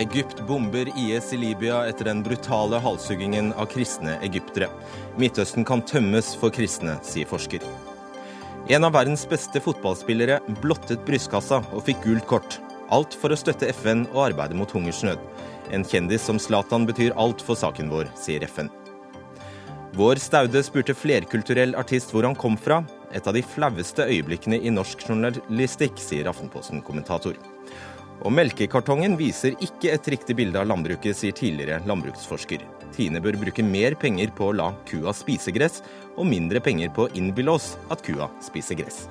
Egypt bomber IS i Libya etter den brutale halshuggingen av kristne egyptere. Midtøsten kan tømmes for kristne, sier forsker. En av verdens beste fotballspillere blottet brystkassa og fikk gult kort. Alt for å støtte FN og arbeide mot hungersnød. En kjendis som Zlatan betyr alt for saken vår, sier FN. Vår Staude spurte flerkulturell artist hvor han kom fra. Et av de flaueste øyeblikkene i norsk journalistikk, sier Aftenposten-kommentator. Og melkekartongen viser ikke et riktig bilde av landbruket, sier tidligere landbruksforsker. Tine bør bruke mer penger på å la kua spise gress, og mindre penger på å innbille oss at kua spiser gress.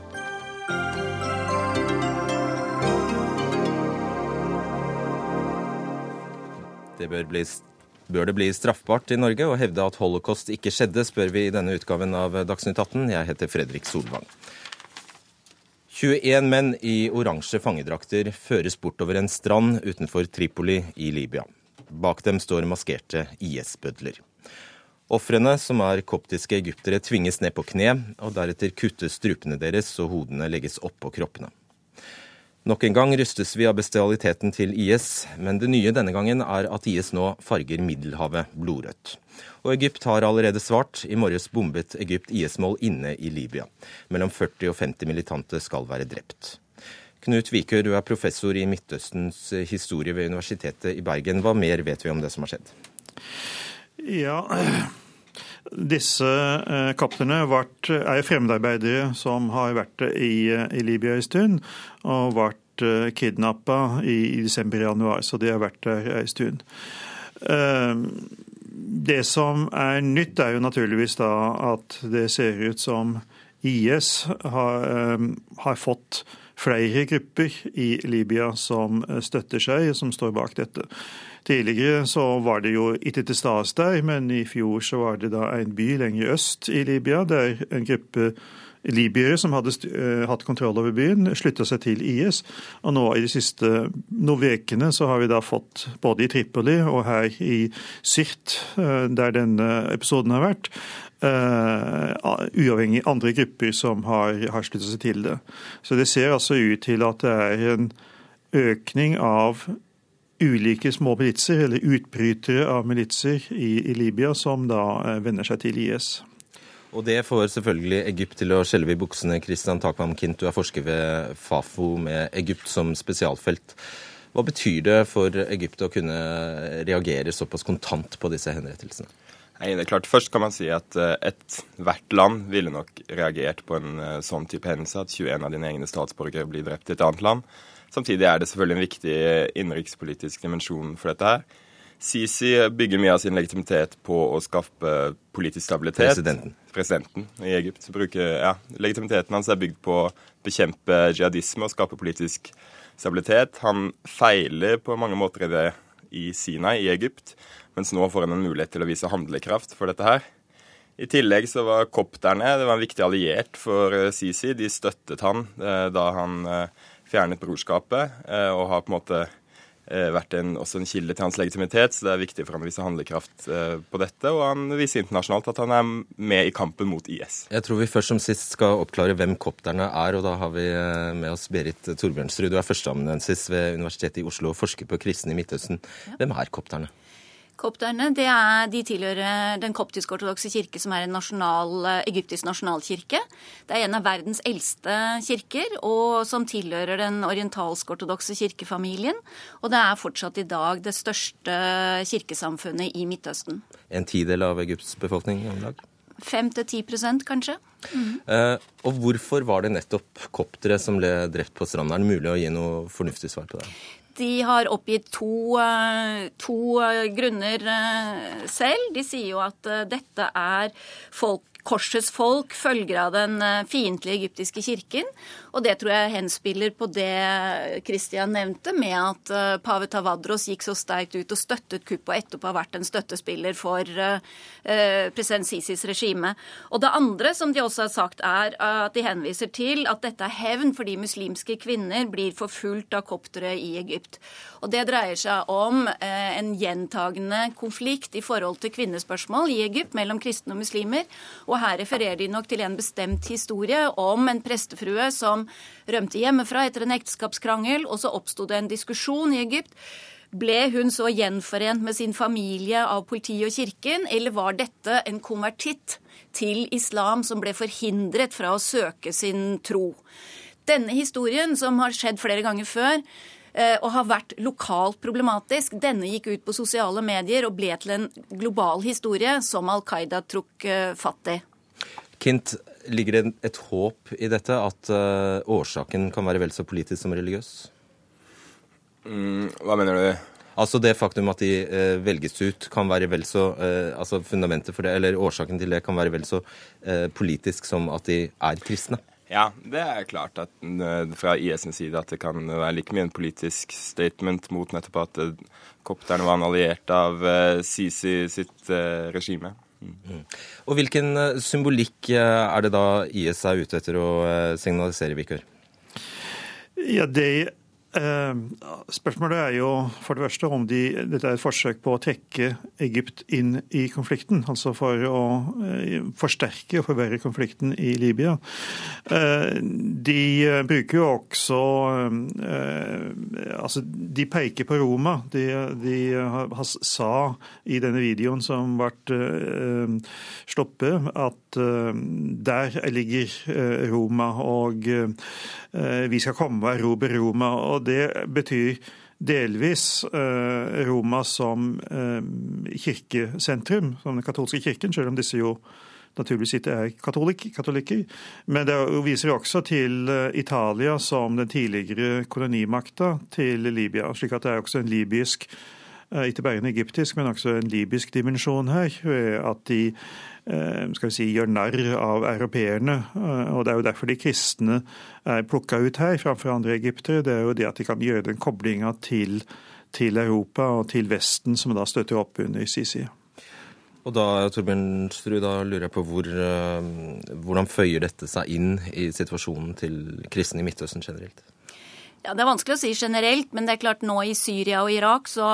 Det bør, bli, bør det bli straffbart i Norge å hevde at holocaust ikke skjedde, spør vi i denne utgaven av Dagsnytt 18. Jeg heter Fredrik Solvang. 21 menn i oransje fangedrakter føres bortover en strand utenfor Tripoli i Libya. Bak dem står maskerte IS-bødler. Ofrene, som er koptiske egyptere, tvinges ned på kne, og deretter kuttes strupene deres og hodene legges oppå kroppene. Nok en gang rystes vi av bestialiteten til IS, men det nye denne gangen er at IS nå farger Middelhavet blodrødt. Og Egypt har allerede svart. I morges bombet Egypt IS-mål inne i Libya. Mellom 40 og 50 militante skal være drept. Knut Vikør, du er professor i Midtøstens historie ved Universitetet i Bergen. Hva mer vet vi om det som har skjedd? Ja, disse kaptene er fremmedarbeidere som har vært i, i Libya en stund, og vært eh, kidnappa i, i desember-januar, så de har vært der en stund. Det som er nytt, er jo naturligvis da at det ser ut som IS har, ehm, har fått flere grupper i Libya som støtter seg, som står bak dette. Tidligere så var det jo ikke til stede der, men i fjor så var det da en by lenger øst i Libya der en gruppe libyere som hadde uh, hatt kontroll over byen, slutta seg til IS. Og nå i de siste ukene så har vi da fått, både i Tripoli og her i Syrt, uh, der denne episoden har vært, uh, uavhengig andre grupper som har, har slutta seg til det. Så det ser altså ut til at det er en økning av ulike små militser, eller utbrytere av militser i, i Libya, som da vender seg til IS. Og det får selvfølgelig Egypt til å skjelve i buksene. Kristian Takvam Kint, du er forsker ved Fafo med Egypt som spesialfelt. Hva betyr det for Egypt å kunne reagere såpass kontant på disse henrettelsene? Nei, det er klart. Først kan man si at eh, ethvert land ville nok reagert på en eh, sånn type hendelse, at 21 av dine egne statsborgere blir drept i et annet land. Samtidig er det selvfølgelig en viktig innenrikspolitisk dimensjon for dette her. Sisi bygger mye av sin legitimitet på å skaffe politisk stabilitet. Presidenten. Presidenten i Egypt. Bruker, ja, legitimiteten hans er bygd på å bekjempe jihadisme og skape politisk stabilitet. Han feiler på mange måter i det i Sinai i Egypt, mens nå får han en mulighet til å vise handlekraft for dette her. I tillegg så var kopterne det var en viktig alliert for eh, Sisi. De støttet han eh, da han eh, fjernet brorskapet, og har på en måte vært en, også en kilde til hans legitimitet, så det er viktig for han å vise handlekraft eh, på dette. Og han viser internasjonalt at han er med i kampen mot IS. Jeg tror vi først som sist skal oppklare hvem kopterne er, og da har vi eh, med oss Berit Torbjørnsrud. Du er førsteamanuensis ved Universitetet i Oslo og forsker på kristne i Midtøsten. Hvem er kopterne? Kopterne det er, de tilhører den koptisk-ortodokse kirke, som er en nasjonal, eh, egyptisk nasjonalkirke. Det er en av verdens eldste kirker, og som tilhører den orientalsk-ortodokse kirkefamilien. Og det er fortsatt i dag det største kirkesamfunnet i Midtøsten. En tidel av Egypts befolkning om lag? 5-10% kanskje. Mm. Eh, og hvorfor var det nettopp koptere som ble drept på stranda? Er det mulig å gi noe fornuftig svar på det? De har oppgitt to, eh, to eh, grunner eh, selv. De sier jo at dette er folk korsets folk, følger av den fiendtlige egyptiske kirken. Og det tror jeg henspiller på det Christian nevnte, med at uh, pave Tavadros gikk så sterkt ut og støttet kuppet og etterpå har vært en støttespiller for uh, president Sisis regime. Og det andre som de også har sagt, er at de henviser til at dette er hevn fordi muslimske kvinner blir forfulgt av koptere i Egypt. Og det dreier seg om en gjentagende konflikt i forhold til kvinnespørsmål i Egypt mellom kristne og muslimer. Og her refererer de nok til en bestemt historie om en prestefrue som rømte hjemmefra etter en ekteskapskrangel, og så oppsto det en diskusjon i Egypt Ble hun så gjenforent med sin familie av politi og kirken, eller var dette en konvertitt til islam som ble forhindret fra å søke sin tro? Denne historien, som har skjedd flere ganger før, eh, og har vært lokalt problematisk. Denne gikk ut på sosiale medier og ble til en global historie som Al Qaida eh, fatt i. Kint, ligger det et håp i dette, at uh, årsaken kan være vel så politisk som religiøs? Mm, hva mener du? Altså Det faktum at de uh, velges ut, kan være vel så uh, altså fundamentet for det, eller årsaken til det kan være vel så politisk som at de er kristne? Ja, det er klart at fra IS' side at det kan være like mye en politisk statement mot nettopp at kopterne var en alliert av Sisi sitt regime. Mm. Og Hvilken eh, symbolikk eh, er det da IS er ute etter å eh, signalisere, Vikør? Ja, det spørsmålet er jo for det første om de, dette er et forsøk på å trekke Egypt inn i konflikten. Altså for å eh, forsterke og forverre konflikten i Libya. Eh, de bruker jo også Altså, de peker på Roma. De, de sa i denne videoen som ble stoppet, at der ligger Roma, og vi skal komme og erobre Roma. og det betyr delvis eh, Roma som eh, kirkesentrum, som den katolske kirken, selv om disse jo naturligvis ikke er katolik, katolikker. Men det viser også til eh, Italia som den tidligere kolonimakta til Libya. slik at det er også en libysk ikke bare en egyptisk, men også en libysk dimensjon her. At de Eh, skal vi si, gjør narr av europeerne. Eh, og Det er jo derfor de kristne er plukka ut her framfor andre egyptere. Det er jo det at de kan gjøre den koblinga til, til, Europa og til Vesten, som da støtter opp under Sisi. Og da Torbjørn Stru, da lurer jeg på hvor, eh, hvordan føyer dette seg inn i situasjonen til kristne i Midtøsten generelt? Ja, Det er vanskelig å si generelt, men det er klart nå i Syria og Irak så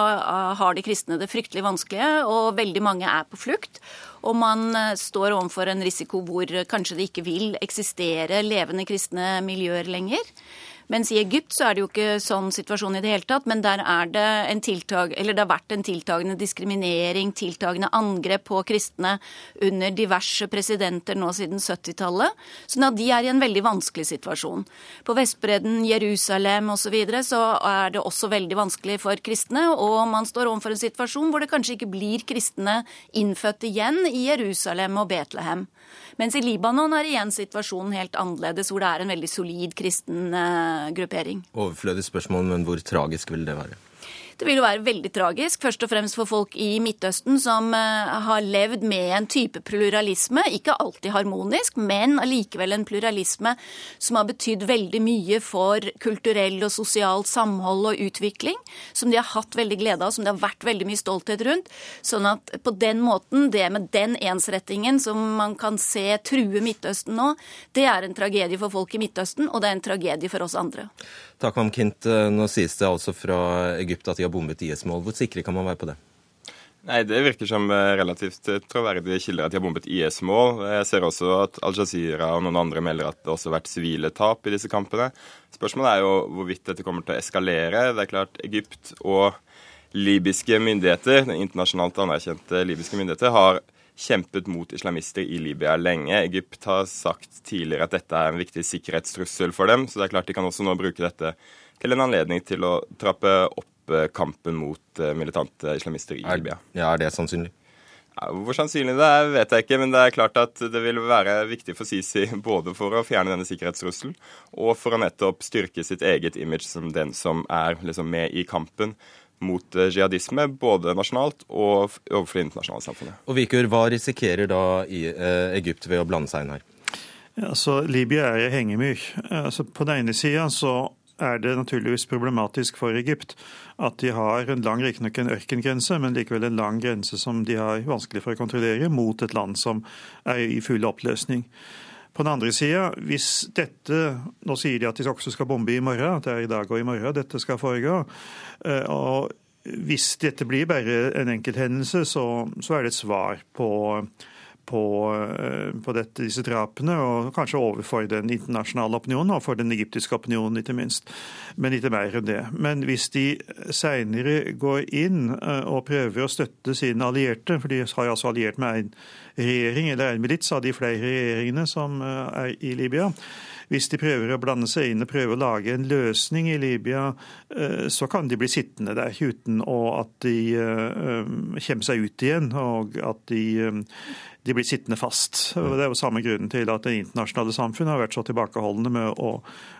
har de kristne det fryktelig vanskelige, og veldig mange er på flukt. Og man eh, står overfor en risiko hvor kanskje det ikke vil eksistere levende kristne miljøer lenger. Mens i Egypt så er det jo ikke sånn situasjon i det hele tatt, men der er det en tiltag, eller det har vært en tiltagende diskriminering, tiltagende angrep på kristne under diverse presidenter nå siden 70-tallet. Sånn de er i en veldig vanskelig situasjon. På Vestbredden, Jerusalem osv. Så, videre, så er det også veldig vanskelig for kristne, og man står overfor en situasjon hvor det kanskje ikke blir kristne innfødt igjen i Jerusalem og Betlehem. Mens i Libanon er igjen situasjonen helt annerledes, hvor det er en veldig solid kristen eh, gruppering. Overflødig spørsmål, men hvor tragisk vil det være? Det vil jo være veldig tragisk, først og fremst for folk i Midtøsten som eh, har levd med en type pluralisme, ikke alltid harmonisk, men allikevel en pluralisme som har betydd veldig mye for kulturell og sosial samhold og utvikling, som de har hatt veldig glede av, som det har vært veldig mye stolthet rundt. Sånn at på den måten, det med den ensrettingen som man kan se true Midtøsten nå, det er en tragedie for folk i Midtøsten, og det er en tragedie for oss andre. Takk, Kint. Nå sies det altså fra Egypt at de har bombet IS-mål. Hvor sikre kan man være på det? Nei, Det virker som eh, relativt eh, troverdige kilder at de har bombet IS-mål. Jeg ser også at Al-Jazeera og noen andre melder at det også har vært sivile tap i disse kampene. Spørsmålet er jo hvorvidt dette kommer til å eskalere. Det er klart Egypt og libyske myndigheter, internasjonalt anerkjente libyske myndigheter, har kjempet mot islamister i Libya lenge. Egypt har sagt tidligere at dette er en viktig sikkerhetstrussel for dem, så det er klart de kan også nå bruke dette til en anledning til å trappe opp eh, kampen mot eh, militante islamister i Libya. Ja, Er det sannsynlig? Ja, hvor sannsynlig det er, vet jeg ikke, men det er klart at det vil være viktig for Sisi både for å fjerne denne sikkerhetstrusselen og for å nettopp styrke sitt eget image som den som er liksom med i kampen mot eh, jihadisme, både nasjonalt og overfor det internasjonale samfunnet. Og Vikur, Hva risikerer da eh, Egypt ved å blande seg inn her? Ja, så Libya er i hengemyr. Altså, på den ene sida så er det naturligvis problematisk for Egypt at de har en lang, riktignok en ørkengrense, men likevel en lang grense som de har vanskelig for å kontrollere, mot et land som er i full oppløsning. På den andre sida, hvis dette Nå sier de at de også skal bombe i morgen, det er i dag og i morgen dette skal foregå. Eh, og hvis dette blir bare en enkelthendelse, så, så er det et svar på, på, på dette, disse drapene, og kanskje overfor den internasjonale opinionen og for den egyptiske opinionen, ikke minst. Men ikke mer enn det. Men hvis de seinere går inn og prøver å støtte sine allierte, for de har altså alliert med en regjering, eller en milits av de flere regjeringene som er i Libya, hvis de prøver å blande seg inn og prøve å lage en løsning i Libya, eh, så kan de bli sittende der uten at de eh, kommer seg ut igjen, og at de, eh, de blir sittende fast. Det er jo samme grunnen til at det internasjonale samfunnet har vært så tilbakeholdne med å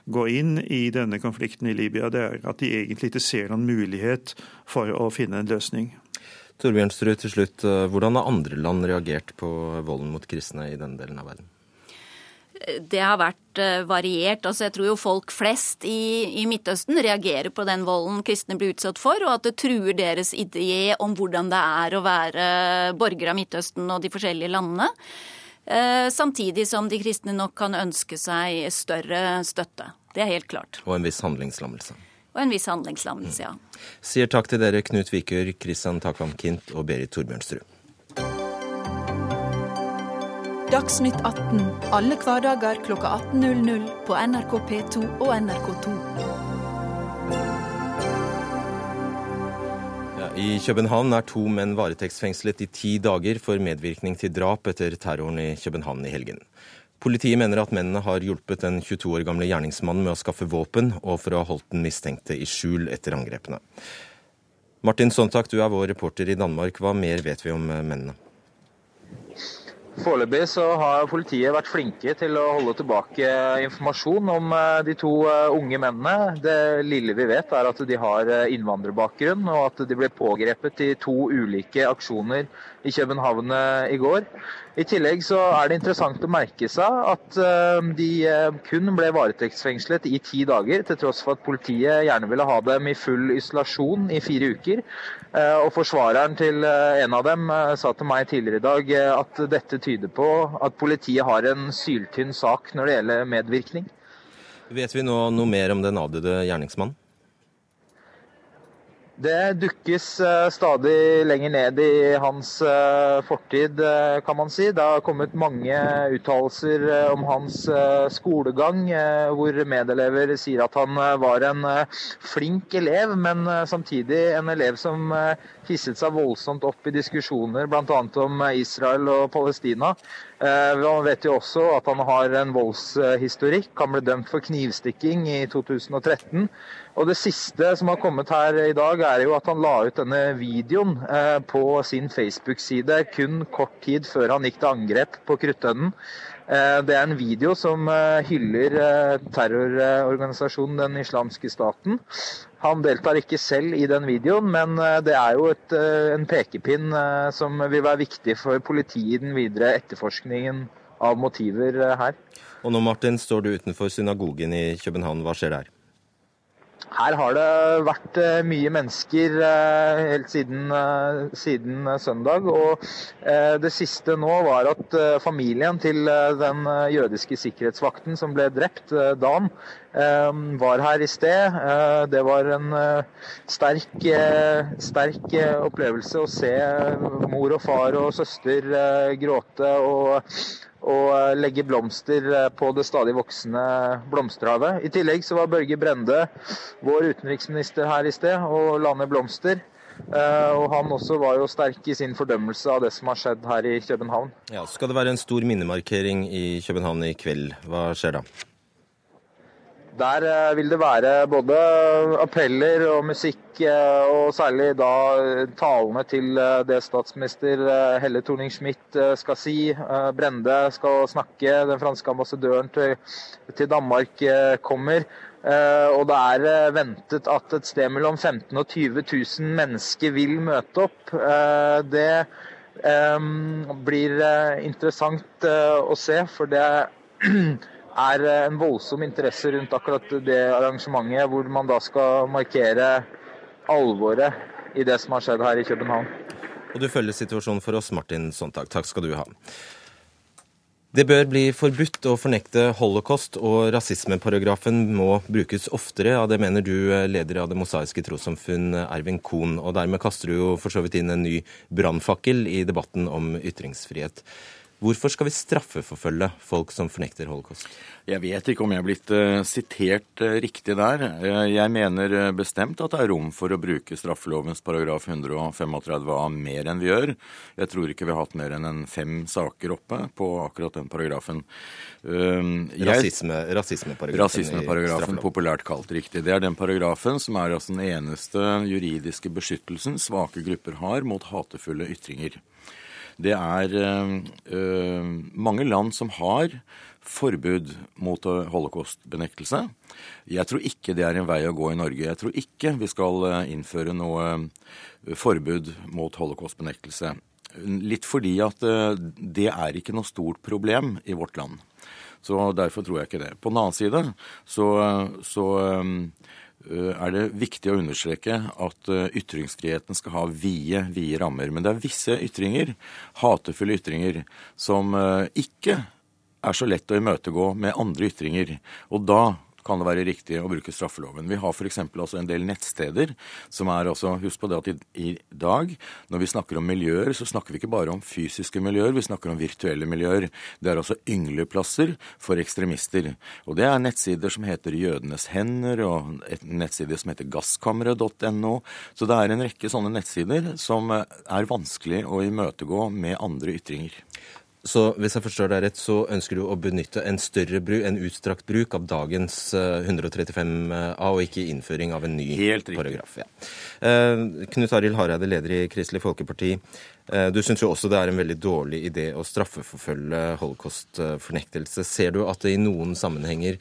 gå inn i denne konflikten i Libya. Det er at de egentlig ikke ser noen mulighet for å finne en løsning. Torbjørnsrud, til slutt. Hvordan har andre land reagert på volden mot kristne i denne delen av verden? Det har vært eh, variert. Altså, jeg tror jo folk flest i, i, Midtøsten reagerer på den volden kristne blir utsatt for, og at det truer deres idé om hvordan det er å være borger av Midtøsten og de forskjellige landene. Eh, samtidig som de kristne nok kan ønske seg større støtte. Det er helt klart. Og en viss handlingslammelse. Og en viss handlingslammelse, ja. Sier takk til dere, Knut Vikør, Kristian Takvam Kint og Berit Torbjørnsrud. Dagsnytt 18 alle hverdager kl 18.00 på NRK P2 og NRK2. Ja, I København er to menn varetektsfengslet i ti dager for medvirkning til drap etter terroren i København i helgen. Politiet mener at mennene har hjulpet den 22 år gamle gjerningsmannen med å skaffe våpen, og for å ha holdt den mistenkte i skjul etter angrepene. Martin Sontak, du er vår reporter i Danmark. Hva mer vet vi om mennene? Foreløpig så har politiet vært flinke til å holde tilbake informasjon om eh, de to eh, unge mennene. Det lille vi vet er at de har eh, innvandrerbakgrunn, og at de ble pågrepet i to ulike aksjoner i København i går. I tillegg så er det interessant å merke seg at de kun ble varetektsfengslet i ti dager, til tross for at politiet gjerne ville ha dem i full isolasjon i fire uker. Og Forsvareren til en av dem sa til meg tidligere i dag at dette tyder på at politiet har en syltynn sak når det gjelder medvirkning. Vet vi nå noe mer om den avdøde gjerningsmannen? Det dukkes eh, stadig lenger ned i hans eh, fortid, eh, kan man si. Det har kommet mange uttalelser om hans skolegang, hvor medelever sier at han var en flink elev, men samtidig en elev som hisset seg voldsomt opp i diskusjoner bl.a. om Israel og Palestina. Man vet jo også at han har en voldshistorikk. Han ble dømt for knivstikking i 2013. Og Det siste som har kommet her i dag, er jo at han la ut denne videoen eh, på sin Facebook-side kun kort tid før han gikk til angrep på Kruttønnen. Eh, det er en video som eh, hyller terrororganisasjonen Den islamske staten. Han deltar ikke selv i den videoen, men det er jo et, en pekepinn som vil være viktig for politiet i den videre etterforskningen av motiver her. Og nå Martin, står du utenfor synagogen i København. Hva skjer der? Her har det vært eh, mye mennesker eh, helt siden, eh, siden, søndag. Og det siste nå var at familien til den jødiske sikkerhetsvakten som ble drept, Dan, var her i sted. Det var en sterk, sterk opplevelse å se mor og far og søster gråte. og og eh, legge blomster eh, på det stadig voksende blomsterhavet. I tillegg så var Børge Brende, vår utenriksminister, her i sted og la ned blomster. Eh, og han også var jo sterk i sin fordømmelse av det som har skjedd her i København. Ja, Skal det være en stor minnemarkering i København i kveld? Hva skjer da? Der eh, vil det være både appeller og musikk, eh, og særlig da talene til eh, det statsminister Helle Thorning-Schmidt skal si. Brende skal snakke, den franske ambassadøren til Danmark kommer. Og det er ventet at et sted mellom 15 og 20 000 mennesker vil møte opp. Det blir interessant å se, for det er eh, en voldsom interesse rundt akkurat det arrangementet, hvor man da skal markere alvoret i det som har skjedd her i København. Og du følger situasjonen for oss, Martin Sontag. Takk skal du ha. Det bør bli forbudt å fornekte holocaust, og rasismeparagrafen må brukes oftere. Ja, det mener du, eh, leder av Det mosaiske trossamfunn, Ervin Kohn. Og dermed kaster du jo for så vidt inn en ny brannfakkel i debatten om ytringsfrihet. Hvorfor skal vi straffeforfølge folk som fornekter holocaust? Jeg vet ikke om jeg er blitt uh, sitert uh, riktig der. Uh, jeg mener bestemt at det er rom for å bruke straffelovens paragraf 135a mer enn vi gjør. Jeg tror ikke vi har hatt mer enn en fem saker oppe på akkurat den paragrafen. Rasisme, rasismeparagrafen. Rasismeparagrafen, populært kalt riktig. Det er den paragrafen som er altså den eneste juridiske beskyttelsen svake grupper har mot hatefulle ytringer. Det er øh, mange land som har forbud mot holocaustbenektelse. Jeg tror ikke det er en vei å gå i Norge. Jeg tror ikke vi skal eh, innføre noe forbud mot holocaustbenektelse. Litt fordi at det er ikke noe stort problem i vårt land. Så derfor tror jeg ikke det. På den annen side så, så er det viktig å understreke at eh, ytringsfriheten skal ha vide, vide rammer. Men det er visse ytringer, hatefulle ytringer, som eh, ikke er så lett å imøtegå med andre ytringer. Og da kan det være riktig å bruke straffeloven. Vi har f.eks. Altså en del nettsteder som er altså Husk på det at i, i, dag, når vi snakker om miljøer, så snakker vi ikke bare om fysiske miljøer, vi snakker om virtuelle miljøer. Det er altså yngleplasser for ekstremister. Og det er nettsider som heter Jødenes hender, og et nettside som heter gasskammeret.no. Så det er en rekke sånne nettsider som er vanskelig å imøtegå med andre ytringer. Så hvis jeg forstår deg rett, så ønsker du å benytte en større bruk, en utstrakt bruk av dagens 135a, eh, og ikke innføring av en ny Helt paragraf. Ja. Eh, Knut Arild Hareide, leder i Kristelig Folkeparti. Eh, du syns jo også det er en veldig dårlig idé å straffeforfølge holocaust-fornektelse. Ser du at det i noen sammenhenger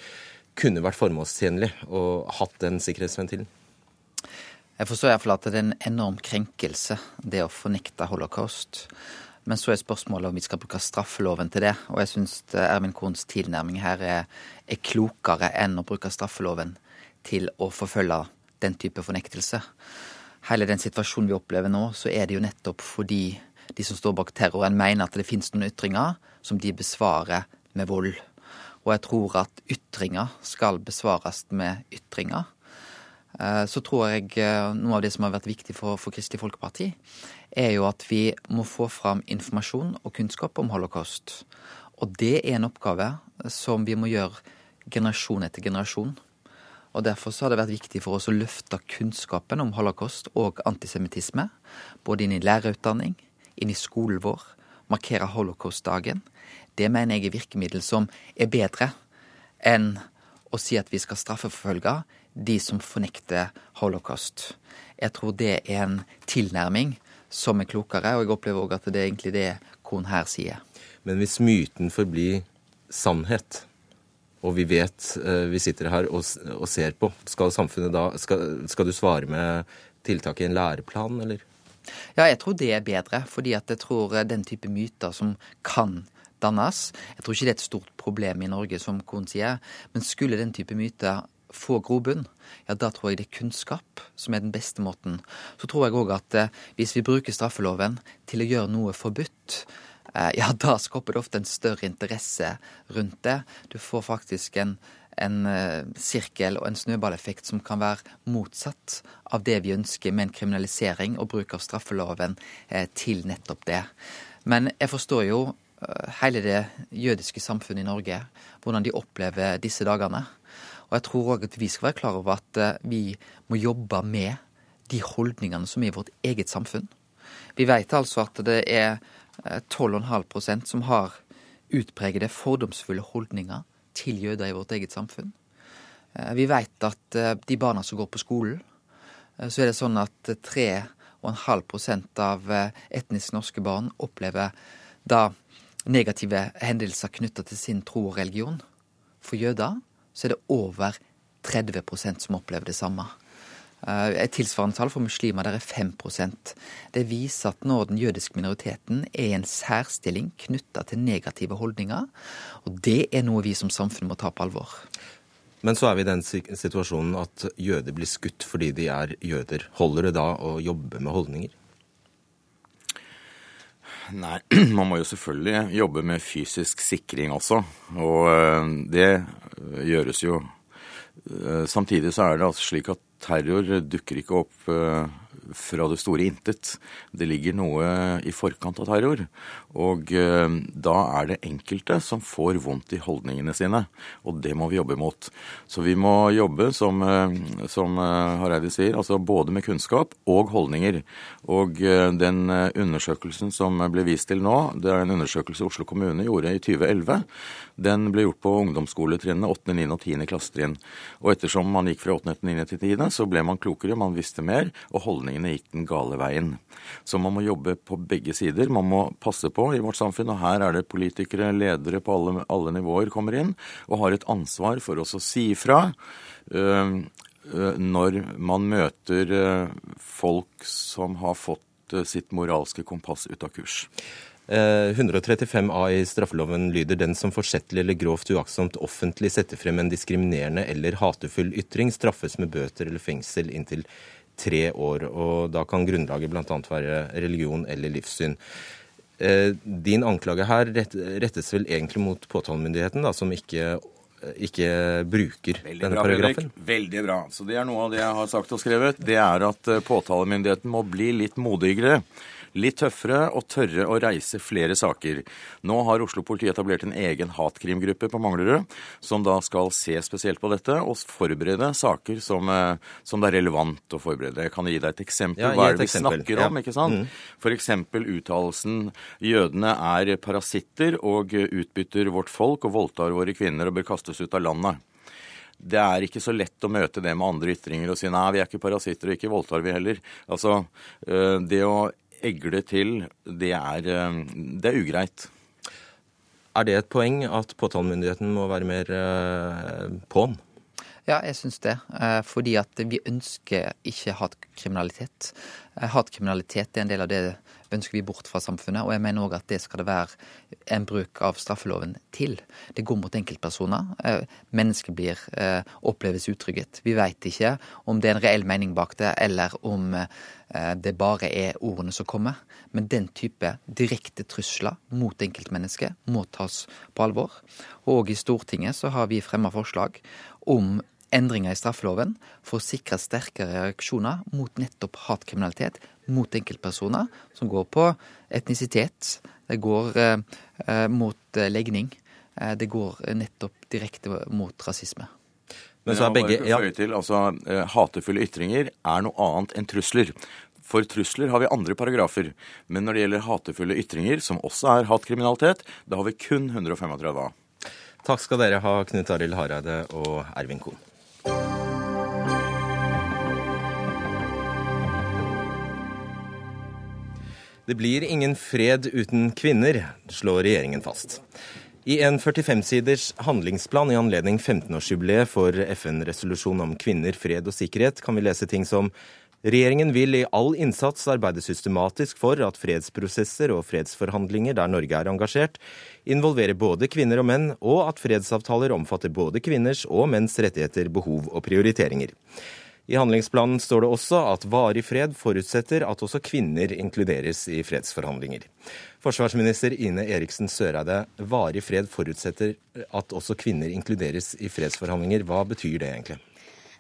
kunne vært formålstjenlig å hatt den sikkerhetsventilen? Jeg forstår iallfall at det er en enorm krenkelse, det å fornekte holocaust. Men så er spørsmålet om vi skal bruke straffeloven til det. Og jeg syns Ervin Korns tilnærming her er, er, klokere enn å bruke straffeloven til å forfølge den type fornektelse. Hele den situasjonen vi opplever nå, så er det jo nettopp fordi de som står bak terroren, mener at det finnes noen ytringer som de besvarer med vold. Og jeg tror at ytringer skal besvares med ytringer. Eh, så tror jeg eh, noe av det som har vært viktig for, for Kristelig Folkeparti, er jo at vi må få fram informasjon og kunnskap om holocaust. Og det er en oppgave som vi må gjøre generasjon etter generasjon. Og Derfor så har det vært viktig for oss å løfte kunnskapen om holocaust og antisemittisme, både inn i lærerutdanning, inn i skolen vår, markere holocaustdagen. Det mener jeg er virkemiddel som er bedre enn å si at vi skal straffeforfølge de som fornekter holocaust. Jeg tror det er en tilnærming som er klokere, og jeg opplever òg at det er egentlig det Kohn her sier. Men hvis myten forblir sannhet, og vi vet eh, vi sitter her og, og ser på, skal samfunnet da skal, skal, du svare med tiltak i en læreplan, eller? Ja, jeg tror det er bedre, fordi at jeg tror den type myter som kan dannes Jeg tror ikke det er et stort problem i Norge, som Kohn sier, men skulle den type myter få grobunn, ja, da tror jeg det er kunnskap som er den beste måten. Så tror jeg òg at eh, hvis vi bruker straffeloven til å gjøre noe forbudt, eh, ja, da skaper det ofte en større interesse rundt det. Du får faktisk en, en eh, sirkel og en snøballeffekt som kan være motsatt av det vi ønsker med en kriminalisering og bruk av straffeloven eh, til nettopp det. Men jeg forstår jo eh, hele det jødiske samfunnet i Norge, hvordan de opplever disse dagene. Og jeg tror òg at vi skal være klar over at eh, vi må jobbe med de holdningene som er i vårt eget samfunn. Vi vet altså at det er 12,5 eh, som har utpregede fordomsfulle holdninger til jøder i vårt eget samfunn. Eh, vi vet at de barna som går på skolen, så er det sånn at 3,5 av etnisk norske barn opplever da negative hendelser knytta til sin tro og religion. For jøder så er det over 30% som opplever det samme. Eh, et tilsvarende tall for muslimer der er 5% Det viser at nå den jødiske minoriteten er i en særstilling knytta til negative holdninger, og det er noe vi som samfunn må ta på alvor. Men så er vi i den situasjonen at jøder blir skutt fordi de er jøder. Holder det da å jobbe med holdninger? Nei, man må jo selvfølgelig jobbe med fysisk sikring også. Og eh, det gjøres jo. Eh, samtidig så er det altså slik at terror dukker ikke opp eh, fra det store intet. Det ligger noe i forkant av terror. Og eh, da er det enkelte som får vondt i holdningene sine. Og det må vi jobbe mot. Så vi må jobbe, som, eh, som Hareide sier, altså både med kunnskap og holdninger. Og den undersøkelsen som ble vist til nå, det er en undersøkelse Oslo kommune gjorde i 2011. Den ble gjort på ungdomsskoletrinnene 8., 9. og 10. klassetrinn. Og ettersom man gikk fra 8., 9. til 10., så ble man klokere, man visste mer, og holdningene gikk den gale veien. Så man må jobbe på begge sider. Man må passe på i vårt samfunn, og her er det politikere, ledere på alle, alle nivåer kommer inn, og har et ansvar for å si ifra. Uh, når man møter folk som har fått sitt moralske kompass ut av kurs. 135 eh, A i straffeloven lyder den som forsettlig eller grovt uaktsomt offentlig setter frem en diskriminerende eller hatefull ytring, straffes med bøter eller fengsel inntil tre år. Og da kan grunnlaget bl.a. være religion eller livssyn. Eh, din anklage her rettes vel egentlig mot påtalemyndigheten, da, som ikke ikke bruker Veldig denne bra, paragrafen. Fredrik. Veldig bra. Så Det er noe av det jeg har sagt og skrevet. Det er at eh, påtalemyndigheten må bli litt modigere litt tøffere og tørre å reise flere saker. Nå har Oslo-politiet etablert en egen hatkrimgruppe på Manglerud, som da skal se spesielt på dette og forberede saker som, eh, som det er relevant å forberede. Jeg kan gi deg et eksempel. Ja, Hva er det vi eksempel. snakker om? Ikke sant? Mm. F.eks. uttalelsen 'jødene er parasitter og utbytter vårt folk og voldtar våre kvinner og bør kastes ut av landet' det er ikke så lett å møte det med andre ytringer og si nei, vi er ikke parasitter og ikke voldtar vi heller. Altså, eh, Det å egle til, det er, eh, det er ugreit. Er det et poeng at påtalemyndigheten må være mer eh, på'n? Ja, jeg syns det. Eh, fordi at vi ønsker ikke hatkriminalitet. Hatkriminalitet er en del av det ønsker vi bort fra samfunnet. Og jeg mener òg at det skal det være en bruk av straffeloven til. Det går mot enkeltpersoner. Mennesker blir oppleves utrygghet. Vi veit ikke om det er en reell mening bak det, eller om det bare er ordene som kommer. Men den type direkte trusler mot enkeltmennesker må tas på alvor. Og i Stortinget så har vi fremma forslag om endringer i straffeloven for å sikre sterkere reaksjoner mot nettopp hatkriminalitet mot enkeltpersoner, som går på etnisitet, det går eh, eh mot eh, legning. Eh, det går nettopp direkte mot rasisme. Men så er begge ja. til, altså, Hatefulle ytringer er noe annet enn trusler. For trusler har vi andre paragrafer. Men når det gjelder hatefulle ytringer, som også er hatkriminalitet, da har vi kun 135 A. Takk skal dere ha, Knut Arild Hareide og Ervin Kohn. Det blir ingen fred uten kvinner, slår regjeringen fast. I en 45-siders handlingsplan i anledning 15-årsjubileet for FN-resolusjon om kvinner, fred og sikkerhet kan vi lese ting som Regjeringen vil i all innsats arbeide systematisk for at fredsprosesser og fredsforhandlinger der Norge er engasjert, involverer både kvinner og menn, og at fredsavtaler omfatter både kvinners og menns rettigheter, behov og prioriteringer. I handlingsplanen står det også at varig fred forutsetter at også kvinner inkluderes i fredsforhandlinger. Forsvarsminister Ine Eriksen Søreide, varig fred forutsetter at også kvinner inkluderes i fredsforhandlinger. Hva betyr det egentlig?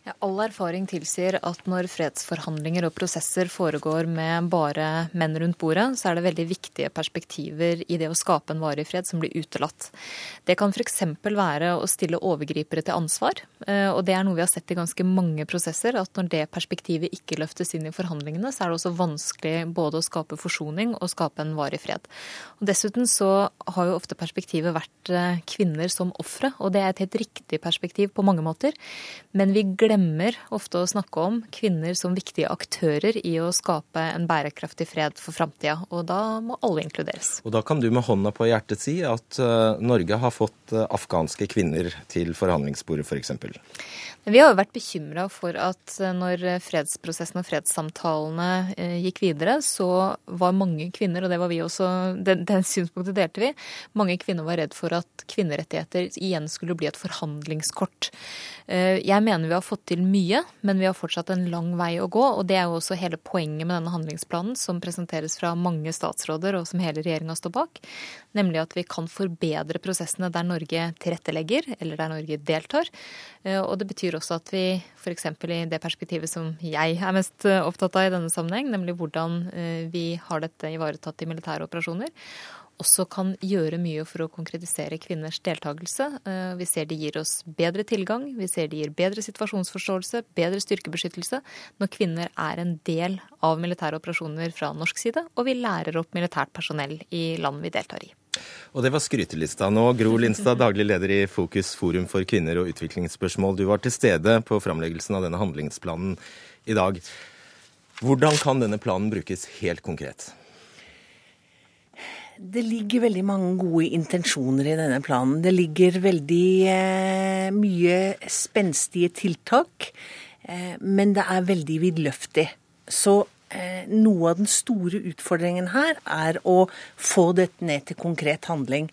Ja, all erfaring tilsier at når fredsforhandlinger og prosesser foregår med bare menn rundt bordet, så er det veldig viktige perspektiver i det å skape en varig fred som blir utelatt. Det kan f.eks. være å stille overgripere til ansvar. Eh, og det er noe vi har sett i ganske mange prosesser, at når det perspektivet ikke løftes inn i forhandlingene, så er det også vanskelig både å skape forsoning og skape en varig fred. Og Dessuten så har jo ofte perspektivet vært eh, kvinner som ofre, og det er et helt riktig perspektiv på mange måter. Men vi glemmer glemmer ofte å snakke om kvinner som viktige aktører i å skape en bærekraftig fred for framtida. Og da må alle inkluderes. Og da kan du med hånda på hjertet si at uh, Norge har fått uh, afghanske kvinner til forhandlingsbordet, f.eks.? For vi har jo vært bekymra for at uh, når fredsprosessen og fredssamtalene gikk videre, så var mange kvinner, og det var vi også, den, den synspunktet delte vi, mange kvinner var redd for at kvinnerettigheter igjen skulle bli et forhandlingskort. Eh, jeg mener vi har fått til mye, men vi har fortsatt en lang vei å gå. Og det er jo også hele poenget med denne handlingsplanen, som presenteres fra mange statsråder, og som hele regjeringa står bak. Nemlig at vi kan forbedre prosessene der Norge tilrettelegger, eller der Norge deltar. Eh, og det betyr også at vi f.eks. i det perspektivet som jeg er mest opptatt av i denne sammenheng, nemlig hvordan vi har dette ivaretatt i militære operasjoner, også kan gjøre mye for å konkretisere kvinners deltakelse. Eh, vi ser de gir oss bedre tilgang, vi ser de gir bedre situasjonsforståelse, bedre styrkebeskyttelse når kvinner er en del av militære operasjoner fra norsk side, og vi lærer opp militært personell i land vi deltar i. Og det var skrytelista nå. Gro Lindstad, daglig leder i Fokus forum for kvinner og utviklingsspørsmål. Du var til stede på framleggelsen av denne handlingsplanen i dag. Hvordan kan denne planen brukes helt konkret? Det ligger veldig mange gode intensjoner i denne planen. Det ligger veldig eh, mye spenstige tiltak, eh, men det er veldig vidløftig. Så eh, noe av den store utfordringen her er å få dette ned til konkret handling.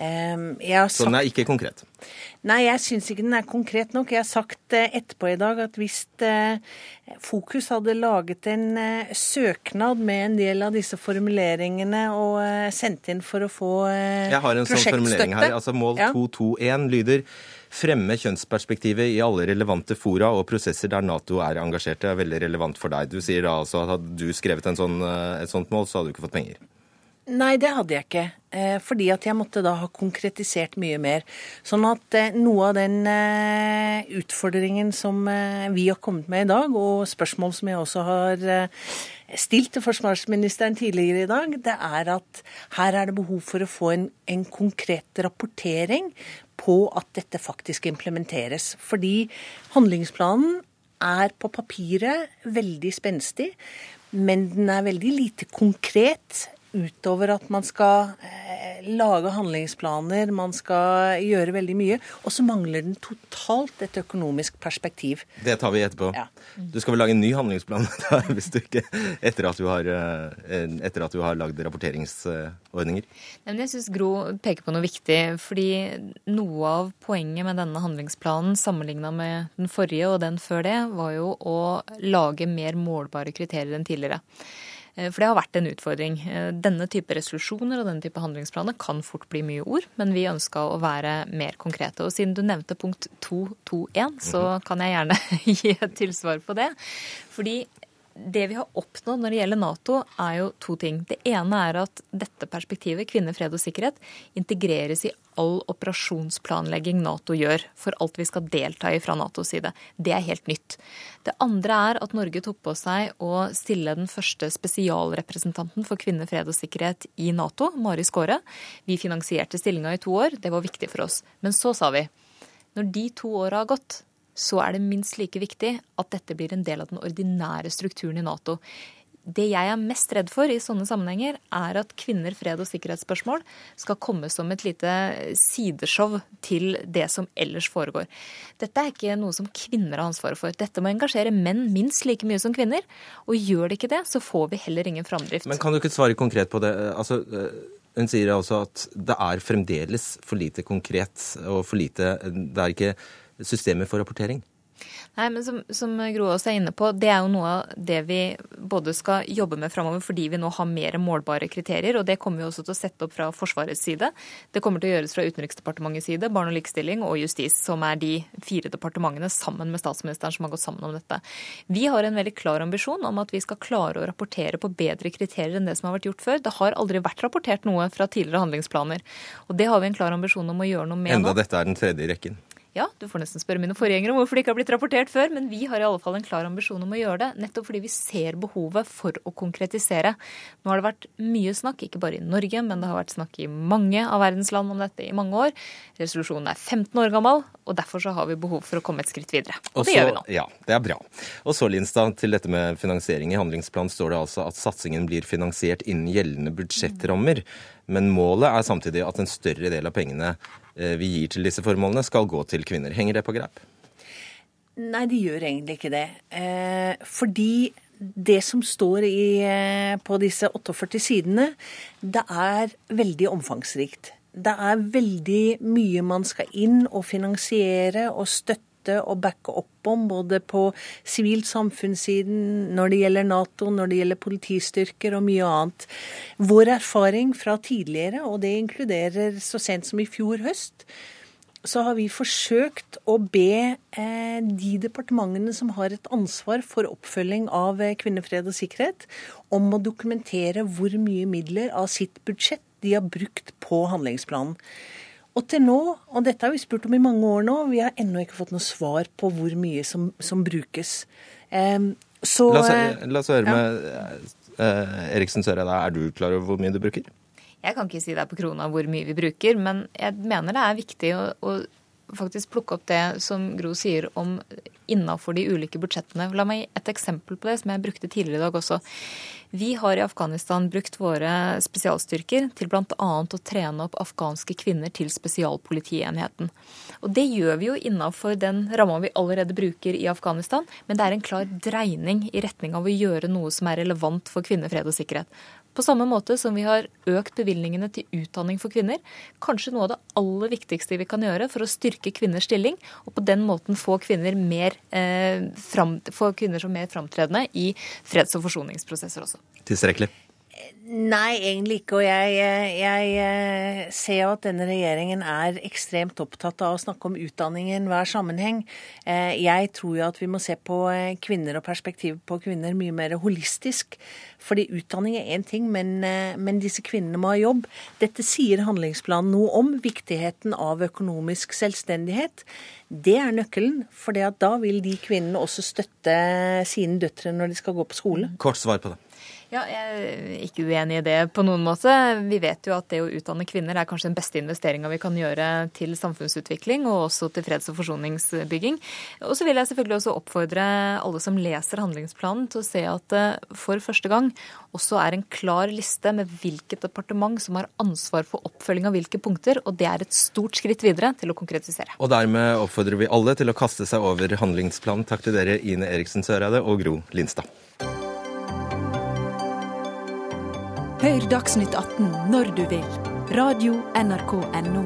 Sagt, så den er ikke konkret? Nei, jeg syns ikke den er konkret nok. Jeg har sagt eh, etterpå i dag at hvis eh, Fokus hadde laget en eh, søknad med en del av disse formuleringene og sendt inn for å få prosjektstøtte Jeg har en sånn formulering her. altså Mål ja. 221 lyder Fremme kjønnsperspektivet i alle relevante fora og prosesser der Nato er engasjert. Det er veldig relevant for deg. Du sier da altså at hadde du skrevet sånn, et sånt mål, så hadde du ikke fått penger. Nei, det hadde jeg ikke. Eh, fordi at jeg måtte da ha konkretisert mye mer. Sånn at eh, noe av den eh, utfordringen som vi har kommet med i dag, og spørsmål som jeg også har stilt til forsvarsministeren tidligere i dag, det er at her er det behov for å få en, en konkret rapportering på at dette faktisk implementeres. Fordi handlingsplanen er på papiret veldig spenstig, men den er veldig lite konkret utover at man skal eh, lage handlingsplaner, man skal gjøre veldig mye. Og så mangler den totalt et økonomisk perspektiv. Det tar vi etterpå. Ja. Du skal vel lage en ny handlingsplan hvis du ikke, etter at du har, eh, etter at du har lagd rapporteringsordninger? Men jeg syns Gro peker på noe viktig. fordi noe av poenget med denne handlingsplanen sammenligna med den forrige og den før det, var jo å lage mer målbare kriterier enn tidligere. Eh, for det har vært en utfordring. Eh, denne type resolusjoner og denne type handlingsplaner kan fort bli mye ord, men vi ønska å være mer konkrete. Og siden du nevnte punkt 221, så mhm. kan jeg gjerne gi et tilsvar på det. Fordi det vi har oppnådd når det gjelder Nato, er jo to ting. Det ene er at dette perspektivet, kvinner, fred og sikkerhet, integreres i all operasjonsplanlegging Nato gjør for alt vi skal delta i fra Natos side. Det er helt nytt. Det andre er at Norge tok på seg å stille den første spesialrepresentanten for kvinner, fred og sikkerhet i Nato, Mari Skåre. Vi finansierte stillinga i to år. Det var viktig for oss. Men så sa vi når de to åra har gått, så er det minst like viktig at dette blir en del av den ordinære strukturen i Nato. Det jeg er mest redd for i sånne sammenhenger, er at kvinner, fred og sikkerhetsspørsmål skal komme som et lite sideshow til det som ellers foregår. Dette er ikke noe som kvinner har ansvaret for. Dette må engasjere menn minst like mye som kvinner. Og gjør det ikke det, så får vi heller ingen framdrift. Men kan du ikke svare konkret på det? Altså, eh, hun sier altså at det er fremdeles for lite konkret og for lite Det er ikke systemer for rapportering? Nei, men som, som Gro også er inne på, det er jo noe av det vi både skal jobbe med framover fordi vi nå har mer målbare kriterier, og det kommer vi også til å sette opp fra Forsvarets side. Det kommer til å gjøres fra Utenriksdepartementets side, Barne- og likestilling og Justis, som er de fire departementene sammen med statsministeren som har gått sammen om dette. Vi har en veldig klar ambisjon om at vi skal klare å rapportere på bedre kriterier enn det som har vært gjort før. Det har aldri vært rapportert noe fra tidligere handlingsplaner, og det har vi en klar ambisjon om å gjøre noe med Enda nå. Enda dette er den tredje i rekken? Ja, du får nesten spørre mine forgjengere om hvorfor det ikke har blitt rapportert før, men vi har i alle fall en klar ambisjon om å gjøre det, nettopp fordi vi ser behovet for å konkretisere. Nå har det vært mye snakk, ikke bare i Norge, men det har vært snakk i mange av verdens land om dette i mange år. Resolusjonen er 15 år gammel, og derfor så har vi behov for å komme et skritt videre. Og det gjør vi nå. Ja, det er bra. Og så, Linstad, til dette med finansiering. I handlingsplanen står det altså at satsingen blir finansiert innen gjeldende budsjettrammer. Men målet er samtidig at en større del av pengene vi gir til disse formålene, skal gå til kvinner. Henger det på greip? Nei, de gjør egentlig ikke det. Eh, fordi det som står i, eh, på disse 48 sidene, det er veldig omfangsrikt. Det er veldig mye man skal inn og finansiere og støtte støtte og backe opp om, både på sivilt samfunnssiden, når det gjelder Nato, når det gjelder politistyrker og mye annet. Vår erfaring fra tidligere, og det inkluderer så sent som i fjor høst, så har vi forsøkt å be eh, de departementene som har et ansvar for oppfølging av eh, kvinnefred og sikkerhet, om å dokumentere hvor mye midler av sitt budsjett de har brukt på handlingsplanen. Og til nå, og dette har vi spurt om i mange år nå, vi har ennå ikke fått noe svar på hvor mye som, som brukes. Um, så, la, oss, eh, la, oss, høre ja. med uh, Eriksen Søreide. Er du klar over hvor mye du bruker? Jeg kan ikke si det er på krona hvor mye vi bruker, men jeg mener det er viktig å, å faktisk plukke opp det som Gro sier om innafor de ulike budsjettene. La meg gi et eksempel på det, som jeg brukte tidligere i dag også. Vi har i Afghanistan brukt våre spesialstyrker til bl.a. å trene opp afghanske kvinner til spesialpolitienheten. Og det gjør vi jo innafor den ramma vi allerede bruker i Afghanistan, men det er en klar dreining i retning av å gjøre noe som er relevant for kvinner, fred og sikkerhet. På samme måte som vi har økt bevilgningene til utdanning for kvinner. Kanskje noe av det aller viktigste vi kan gjøre for å styrke kvinners stilling, og på den måten få kvinner, mer, eh, fram, få kvinner som mer framtredende i freds- og forsoningsprosesser også. Tilstrekkelig? Nei, egentlig ikke. Og jeg, jeg, jeg, ser jo at denne regjeringen er ekstremt opptatt av å snakke om utdanning i enhver sammenheng. Eh, jeg tror jo at vi må se på eh, kvinner og perspektivet på kvinner mye mer holistisk. Fordi utdanning er én ting, men, eh, men, disse kvinnene må ha jobb. Dette sier handlingsplanen noe om. Viktigheten av økonomisk selvstendighet. Det er nøkkelen. For da vil de kvinnene også støtte sine døtre når de skal gå på skole. Kort svar på det. Ja, Jeg er ikke uenig i det på noen måte. Vi vet jo at det å utdanne kvinner er kanskje den beste investeringa vi kan gjøre til samfunnsutvikling og også til freds- og forsoningsbygging. Og så vil jeg selvfølgelig også oppfordre alle som leser handlingsplanen til å se at det for første gang også er en klar liste med hvilket departement som har ansvar for oppfølging av hvilke punkter, og det er et stort skritt videre til å konkretisere. Og dermed oppfordrer vi alle til å kaste seg over handlingsplanen. Takk til dere, Ine Eriksen Søreide og Gro Lindstad. Hør Dagsnytt 18 når du vil. Radio NRK Radio.nrk.no.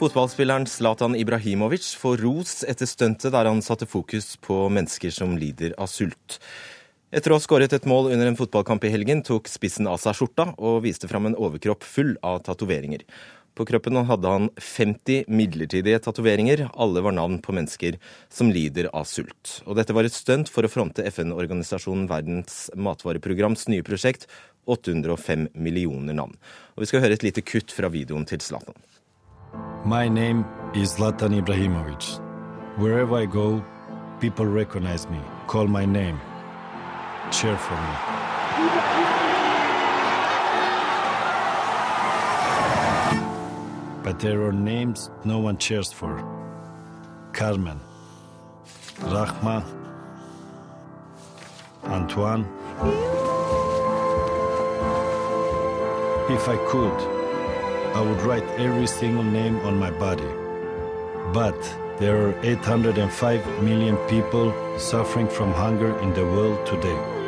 Fotballspilleren Zlatan Ibrahimovic får ros etter stuntet der han satte fokus på mennesker som lider av sult. Etter å ha skåret et mål under en fotballkamp i helgen, tok spissen av seg skjorta og viste fram en overkropp full av tatoveringer. På kroppen hadde han 50 midlertidige tatoveringer. Alle var navn på mennesker som lider av sult. Og dette var et stunt for å fronte FN-organisasjonen Verdens matvareprograms nye prosjekt 805 millioner navn. Og Vi skal høre et lite kutt fra videoen til Zlatan. My name is Zlatan Ibrahimovic. Wherever I go, people recognize me, call my name, cheer for me. But there are names no one cheers for Carmen, Rahma, Antoine. If I could, I would write every single name on my body. But there are 805 million people suffering from hunger in the world today.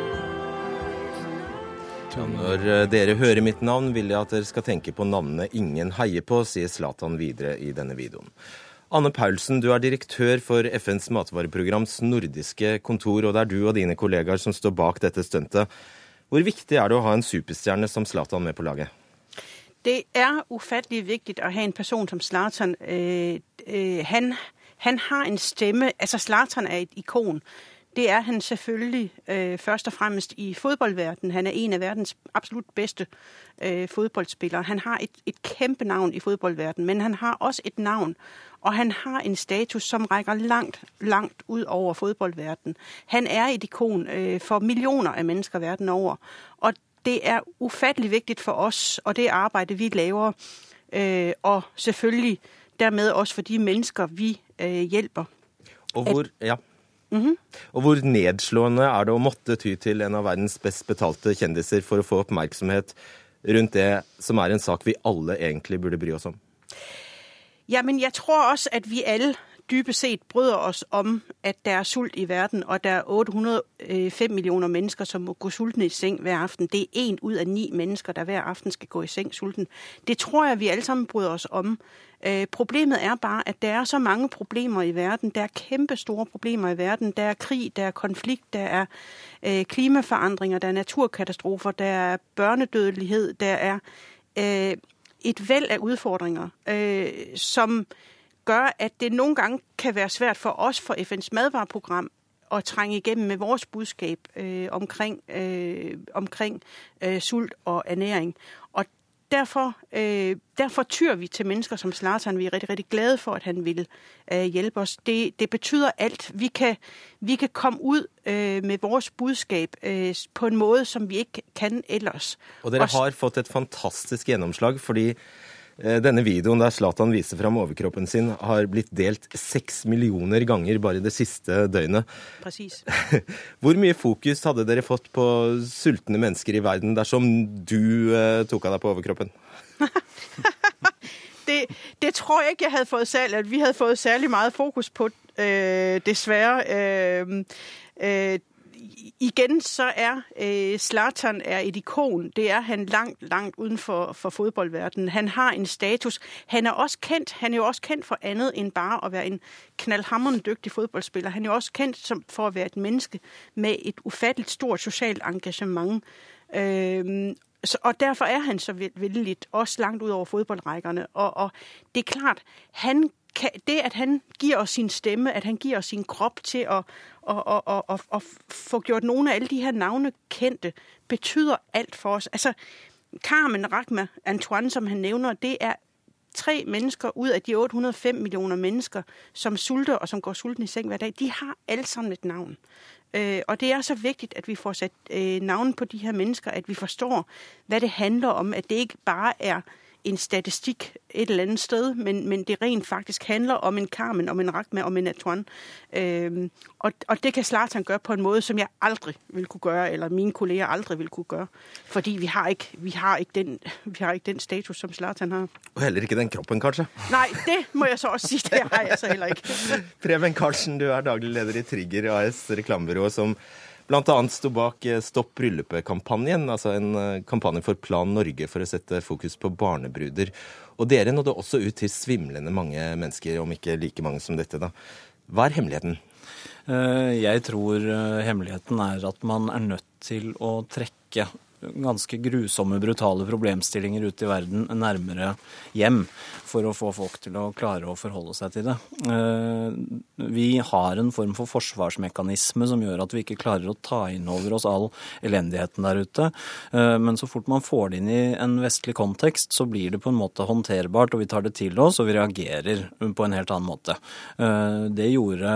Når eh, dere hører mitt navn, vil jeg at dere skal tenke på navnene ingen heier på, sier Zlatan videre i denne videoen. Anne Paulsen, du er direktør for FNs matvareprograms nordiske kontor, og det er du og dine kollegaer som står bak dette stuntet. Hvor viktig er det å ha en superstjerne som Zlatan med på laget? Det er ufattelig viktig å ha en person som Zlatan. Øh, øh, han, han, har en stemme Altså, Zlatan er et ikon. Det er han selvfølgelig øh, først og fremmest i fodboldverdenen. Han er en av verdens absolutt beste øh, fodboldspillere. Han har et, et kæmpe navn i fodboldverdenen, men han har også et navn. Og han har en status som rækker langt, langt ud over fodboldverdenen. Han er et ikon øh, for millioner av mennesker verden over. Og det er ufattelig viktig for oss og det arbeidet vi laver, øh, og selvfølgelig dermed også for de mennesker vi øh, hjelper. Og hvor, ja. Mm -hmm. Og hvor nedslående er det å måtte ty til en av verdens best betalte kjendiser for å få oppmerksomhet rundt det som er en sak vi alle egentlig burde bry oss om? Ja, men jeg tror også at vi alle dybest set bryder os om, at der er sult i verden, og der er 805 millioner mennesker, som må gå sultne i seng hver aften. Det er en ud af ni mennesker, der hver aften skal gå i seng sulten. Det tror jeg, vi alle sammen bryder os om. Øh, problemet er bare, at der er så mange problemer i verden. Der er kæmpe store problemer i verden. Der er krig, der er konflikt, der er øh, klimaforandringer, der er naturkatastrofer, der er børnedødelighed, der er øh, et væld af udfordringer, øh, som gør, at det noen ganger kan være svært for oss for FN's madvareprogram å trenge igjennom med vores budskap øh, omkring, øh, omkring øh, sult og ernæring. Og derfor, øh, derfor tyr vi til mennesker som Zlatan. Vi er rigtig, rigtig glade for, at han vil øh, oss. os. Det, det betyder alt. Vi kan, vi kan komme ut øh, med vores budskap på en måde, som vi ikke kan ellers. Og dere har fått et fantastisk gjennomslag, fordi denne videoen der Zlatan viser fram overkroppen sin, har blitt delt seks millioner ganger bare det siste døgnet. Precis. Hvor mye fokus hadde dere fått på sultne mennesker i verden dersom du eh, tok av deg på overkroppen? det, det, tror jeg ikke jeg hadde fått særlig, vi hadde fått særlig mye fokus på, øh, dessverre. Igen så er øh, Zlatan er et ikon. Det er han langt, langt uden for, for. Han har en status. Han er også kendt. Han er jo også kendt for andet end bare at være en knallhamrende dygtig fodboldspiller. Han er jo også kendt for at være et menneske med et ufatteligt stort socialt engagement. Øh, og derfor er han så vældigt, også langt ud over. Og, og det er klart, han det, at han gir oss sin stemme, at han gir oss sin krop til å, å, å, å få gjort noen av alle de her navne kendte, betyder alt for oss. Altså, Carmen Ragma Antoine, som han nævner, det er tre mennesker ut av de 805 millioner mennesker, som sulter og som går sulten i seng hver dag. De har alle sammen et navn. Øh, og det er så viktig at vi får satt øh, navn på de her mennesker, at vi forstår, hva det handler om, at det ikke bare er en statistik et eller andet sted, men, men det rent faktisk handler om en Carmen, om en Rachma, om en Antoine. Øhm, og, og det kan Zlatan gøre på en måde, som jeg aldri vil kunne gøre, eller mine kolleger aldri vil kunne gøre. Fordi vi har ikke, vi har ikke, den, vi har ikke den status, som Zlatan har. Og heller ikke den kroppen, kanskje? Nei, det må jeg så også si. det har jeg så heller ikke. Preben Karlsen, du er daglig leder i Trigger AS, reklamebyrå som bl.a. sto bak eh, Stopp bryllupet-kampanjen, altså en eh, kampanje for Plan Norge for å sette fokus på barnebruder. Og dere nådde også ut til svimlende mange mennesker, om ikke like mange som dette. da. Hva er hemmeligheten? Eh, jeg tror hemmeligheten er at man er nødt til å trekke ganske grusomme, brutale problemstillinger ute i verden nærmere hjem for å få folk til å klare å forholde seg til det. Eh, vi har en form for forsvarsmekanisme som gjør at vi ikke klarer å ta inn over oss all elendigheten der ute. Eh, men så fort man får det inn i en vestlig kontekst, så blir det på en måte håndterbart, og vi tar det til oss, og vi reagerer på en helt annen måte. Eh, det gjorde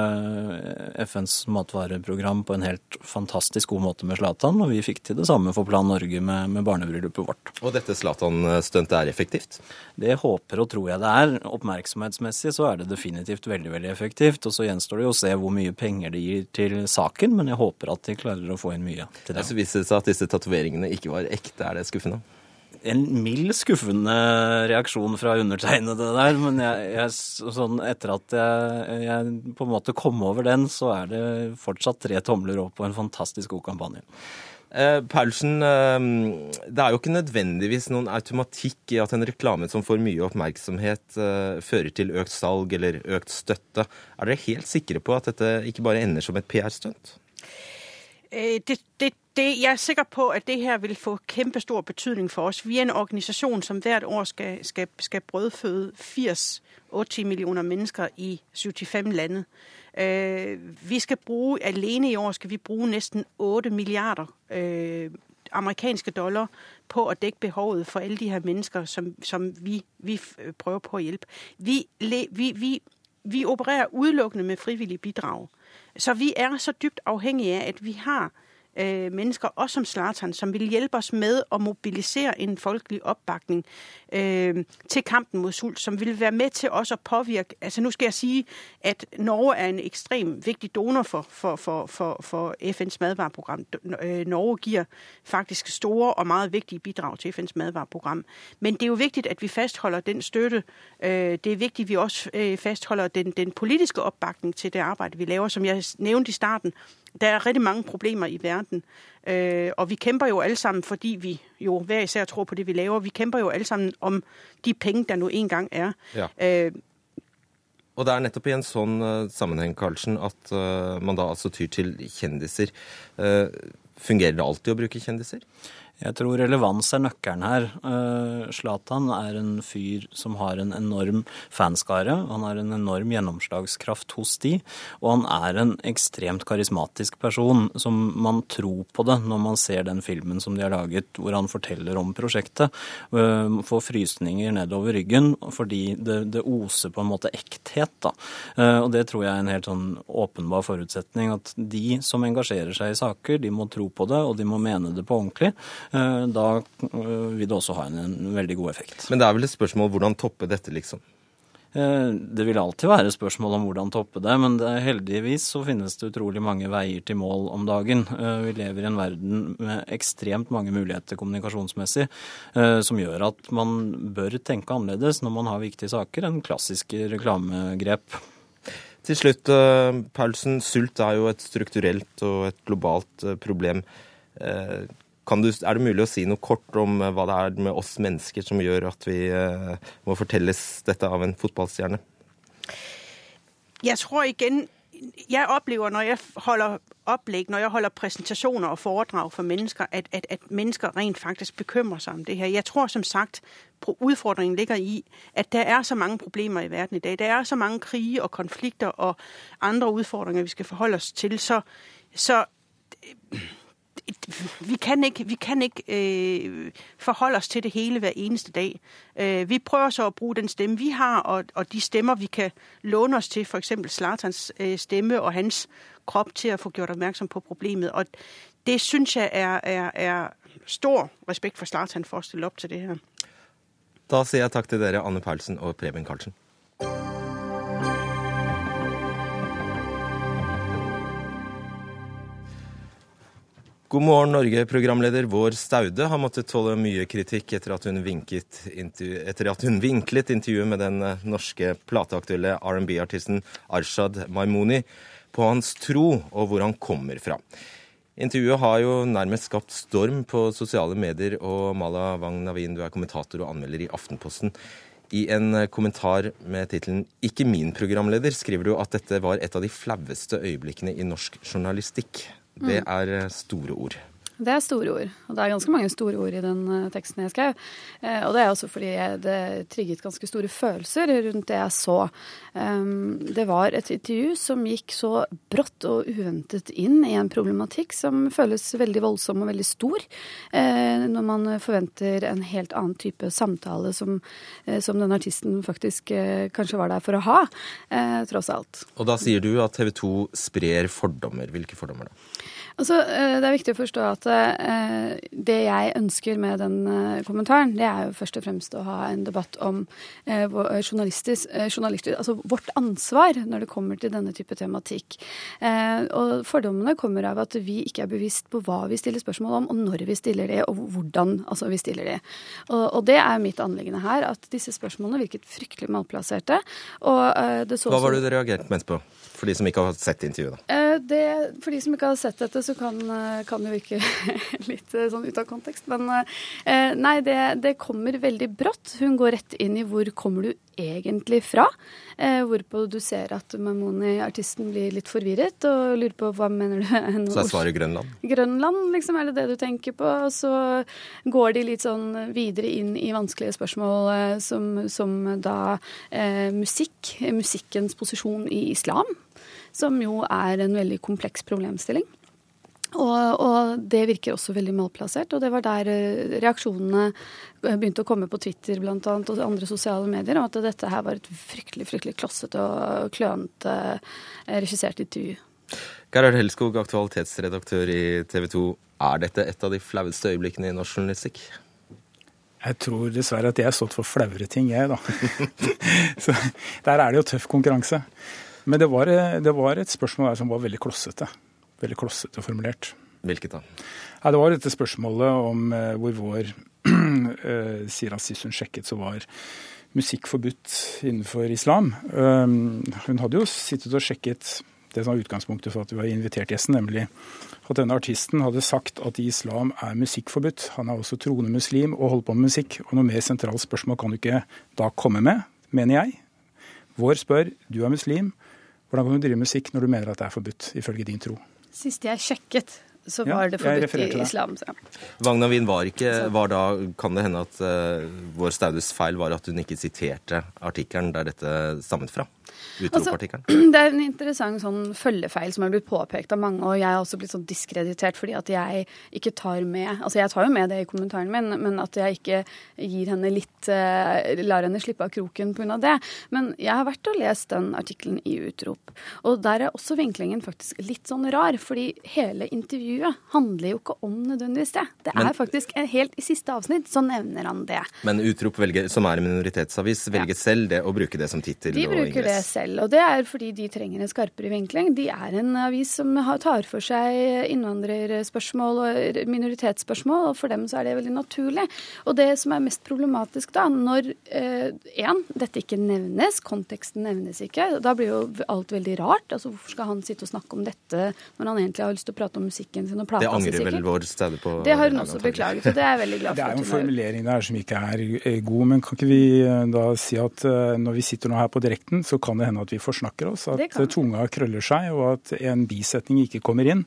FNs matvareprogram på en helt fantastisk god måte med Zlatan, og vi fikk til det samme for Plan Norge med, med barnebryllupet vårt. Og dette Zlatan-stuntet er effektivt? Det håper og tror jeg det er. Oppmerksomhetsmessig så er det definitivt veldig veldig effektivt. Og så gjenstår det jo å se hvor mye penger det gir til saken, men jeg håper at de klarer å få inn mye til det. Ja, så viser det seg at disse tatoveringene ikke var ekte. Er det skuffende? en mild skuffende reaksjon fra undertegnede der. Men jeg, jeg, sånn etter at jeg, jeg, på en måte kom over den, så er det fortsatt tre tomler opp og en fantastisk god kampanje. Eh, Paulsen, eh, det er jo ikke nødvendigvis noen automatikk i at en reklame som får mye oppmerksomhet, eh, fører til økt salg eller økt støtte. Er dere helt sikre på at dette ikke bare ender som et PR-stunt? Det, det, det, jeg er sikker på, at det her vil få kæmpestor betydning for oss. Vi er en organisasjon som hvert år skal, skal, skal brødføde 80 millioner mennesker i 75 lande. Øh, vi skal bruge, alene i år skal vi bruge nesten 8 milliarder øh, amerikanske dollar på at dække behovet for alle de her mennesker, som, som vi, vi prøver på at hjælpe. Vi, vi, vi, vi opererer udelukkende med frivillige bidrag. Så vi er så dybt afhængige af, at vi har øh, mennesker, også som Zlatan, som vil hjelpe oss med å mobilisere en folkelig oppbakning øh, til kampen mot sult, som vil være med til også å påvirke altså Nå skal jeg si at Norge er en ekstremt viktig donor for, for, for, for FNs madvareprogram. Øh, Norge gir faktisk store og meget viktige bidrag til FNs madvareprogram. Men det er jo viktig at vi fastholder den støtte. Øh, det er viktig at vi også fastholder den, den politiske oppbakning til det arbeidet vi laver. Som jeg nevnte i starten, der er rigtig mange problemer i verden. Og vi kjemper jo alle sammen fordi vi jo hver især tror på det vi laver. Vi kjemper jo alle sammen om de penger der nå en gang er. Ja. Og det er nettopp i en sånn sammenheng Karlsen, at man da altså tyr til kjendiser. Fungerer det alltid å bruke kjendiser? Jeg tror relevans er nøkkelen her. Zlatan uh, er en fyr som har en enorm fanskare. Han har en enorm gjennomslagskraft hos de, og han er en ekstremt karismatisk person som man tror på det når man ser den filmen som de har laget hvor han forteller om prosjektet. Uh, får frysninger nedover ryggen fordi det, det, oser på en måte ekthet. da. Uh, og det tror jeg er en helt sånn åpenbar forutsetning. At de som engasjerer seg i saker, de må tro på det, og de må mene det på ordentlig. Eh, da eh, vil det også ha en, en veldig god effekt. Men det er vel et spørsmål hvordan toppe dette, liksom? Eh, det vil alltid være spørsmål om hvordan toppe det, men det, heldigvis så finnes det utrolig mange veier til mål om dagen. Vi lever i en verden med ekstremt mange muligheter kommunikasjonsmessig, som gjør at man bør tenke annerledes når man har viktige saker enn klassiske reklamegrep. Til slutt, Paulsen. Sult er jo et strukturelt og et globalt problem. Du, er det mulig å si noe kort om eh, hva det er med oss mennesker som gjør at vi uh, må fortelles dette av en fotballstjerne? Jeg tror igjen jeg opplever når jeg holder opplegg, når jeg holder presentasjoner og foredrag for mennesker, at, at, at, mennesker rent faktisk bekymrer seg om det her. Jeg tror som sagt utfordringen ligger i at det er så mange problemer i verden i dag. Det er så mange kriger og konflikter og andre utfordringer vi skal forholde oss til. Så, så vi kan ikke, vi kan ikke øh, forholde oss til det hele hver eneste dag. Øh, vi prøver så å bruke den stemme vi har, og, og de stemmer vi kan låne oss til, f.eks. Zlatans øh, stemme og hans kropp, til å få gjort oppmerksom på problemet. Og det syns jeg er, er, er, stor respekt for Zlatan for å stille opp til det her. Da sier jeg takk til dere, Anne Paulsen og Preben Karlsen. God morgen, Norge-programleder Vår Staude har måttet tåle mye kritikk etter at hun, etter at hun vinklet intervjuet med den eh, norske plateaktuelle R&B-artisten Arshad Maimoni på hans tro og hvor han kommer fra. Intervjuet har jo nærmest skapt storm på sosiale medier, og Mala Wang Navin, du er kommentator og anmelder i Aftenposten. I en eh, kommentar med tittelen 'Ikke min programleder' skriver du at dette var et av de flaueste øyeblikkene i norsk journalistikk. Det mm. er eh, store ord. Det er store ord, og det er ganske mange store ord i den uh, teksten jeg skrev. Uh, og det er også fordi det trigget ganske store følelser rundt det jeg så. Um, det var et intervju som gikk så brått og uventet inn i en problematikk som føles veldig voldsom og veldig stor, uh, når man forventer en helt annen type samtale som, som den artisten faktisk kanskje var der for å ha, tross alt. Og da sier du at TV 2 sprer fordommer. Hvilke fordommer da? Altså, eh, det er viktig å forstå at eh, det jeg ønsker med den eh, kommentaren, det er jo først og fremst å ha en debatt om journalistisk, journalistisk altså vårt ansvar når det kommer til denne type tematikk. Og fordommene kommer av at vi ikke er bevisst på hva vi stiller spørsmål om, og når vi stiller det, og hvordan altså, vi stiller det. Og, og det er mitt anliggende her, at disse spørsmålene virket fryktelig malplasserte. hva var det du reagerte mest på? For de som ikke har sett intervjuet, da. Det, for de som ikke har sett dette, så kan, eh, kan det virke litt eh, sånn ut av kontekst. Men eh, nei, det, det, kommer veldig brått. Hun går rett inn i hvor kommer du egentlig fra? hvorpå du ser at Mamoni, artisten, blir litt forvirret og lurer på hva mener du? så er svaret Grønland? Grønland, liksom, er det det du tenker på? Og så går de litt sånn videre inn i vanskelige spørsmål som, som da eh, musikk, musikkens posisjon i islam som jo er en veldig kompleks problemstilling. Og, og, det virker også veldig malplassert. Og det var der eh, reaksjonene begynte å komme på Twitter blant annet, og andre sosiale medier, om at dette her var et fryktelig fryktelig klossete og klønete eh, regissert intervju. Gerhard Helskog, aktualitetsredaktør i TV 2. Er dette et av de flaueste øyeblikkene i norsk journalistikk? Jeg tror dessverre at jeg har stått for flauere ting, jeg, da. Så der er det jo tøff konkurranse. Men det var, det var et spørsmål der som var veldig klossete. Veldig klossete formulert. Hvilket da? Ja, det var dette spørsmålet om eh, hvor vår eh, sier sist hun sjekket, så var musikk forbudt innenfor islam. Um, hun hadde jo sittet og sjekket det som var utgangspunktet for at vi var invitert gjesten, nemlig at denne artisten hadde sagt at i islam er musikk forbudt. Han er også troende muslim og holder på med musikk. Og noe mer sentralt spørsmål kan du ikke da komme med, mener jeg. Vår spør, du er muslim, hvordan kan du drive musikk når du mener at det er forbudt, ifølge din tro? Sist jeg sjekket, så Ja, var det forbudt i islam. Vagna Wien var ikke var da, Kan det hende at uh, vår Staudes feil var at hun ikke siterte artikkelen der dette stammet fra? Utropartikkelen? Det er en interessant sånn følgefeil som har blitt påpekt av mange, og jeg har også blitt sånn diskreditert fordi at jeg ikke tar med Altså jeg tar jo med det i kommentaren min, men at jeg ikke gir henne litt eh, Lar henne slippe av kroken pga. det. Men jeg har vært og lest den artikkelen i Utrop, og der er også vinklingen faktisk litt sånn rar, fordi hele intervjuet handler jo ikke om nødvendigvis det. Det Men- er faktisk helt i siste avsnitt så nevner han det. Men Utrop, velger, som er en minoritetsavis, velger selv det å bruke det som tittel De bruker det ingress. Selv, og det er fordi de trenger en skarpere vinkling. De er en avis som tar for seg innvandrerspørsmål og minoritetsspørsmål, og for dem så er det veldig naturlig. Og det som er mest problematisk da, når én, dette ikke nevnes, konteksten nevnes ikke, da blir jo alt veldig rart. Altså hvorfor skal han sitte og snakke om dette når han egentlig har lyst til å prate om musikken sin og plata Det angrer vel vår stede på? Det har hun også beklaget, og det er jeg veldig glad for. Det er jo en formulering der som ikke er eh, god, men kan ikke vi eh, da si at eh, når vi sitter nå her på direkten, så kan det hende at vi forsnakker oss, at tunga krøller seg og at en bisetning ikke kommer inn.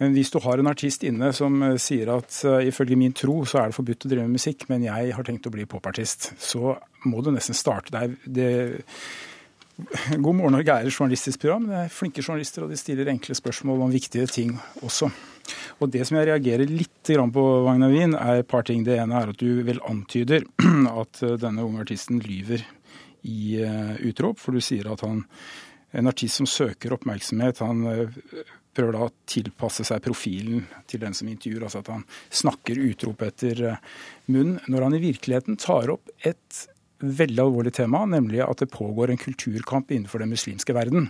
Men hvis du har en artist inne som eh, sier at eh, ifølge min tro så er det forbudt å drive med musikk, men jeg har tenkt å bli popartist, så må du nesten starte der. Det, God morgen Norge er et journalistisk program. Det er flinke journalister, og de stiller enkle spørsmål om viktige ting også. Og Det som jeg reagerer litt på, Wagner Wien, er et par ting. Det ene er at du vel antyder at eh, denne unge artisten lyver i eh, utrop. For du sier at han, en artist som søker oppmerksomhet, han eh, prøver da å tilpasse seg profilen til den som intervjuer. Altså at han snakker utrop etter munn. munnen, når han i virkeligheten tar opp et veldig alvorlig tema, nemlig at det pågår en kulturkamp innenfor den muslimske verden.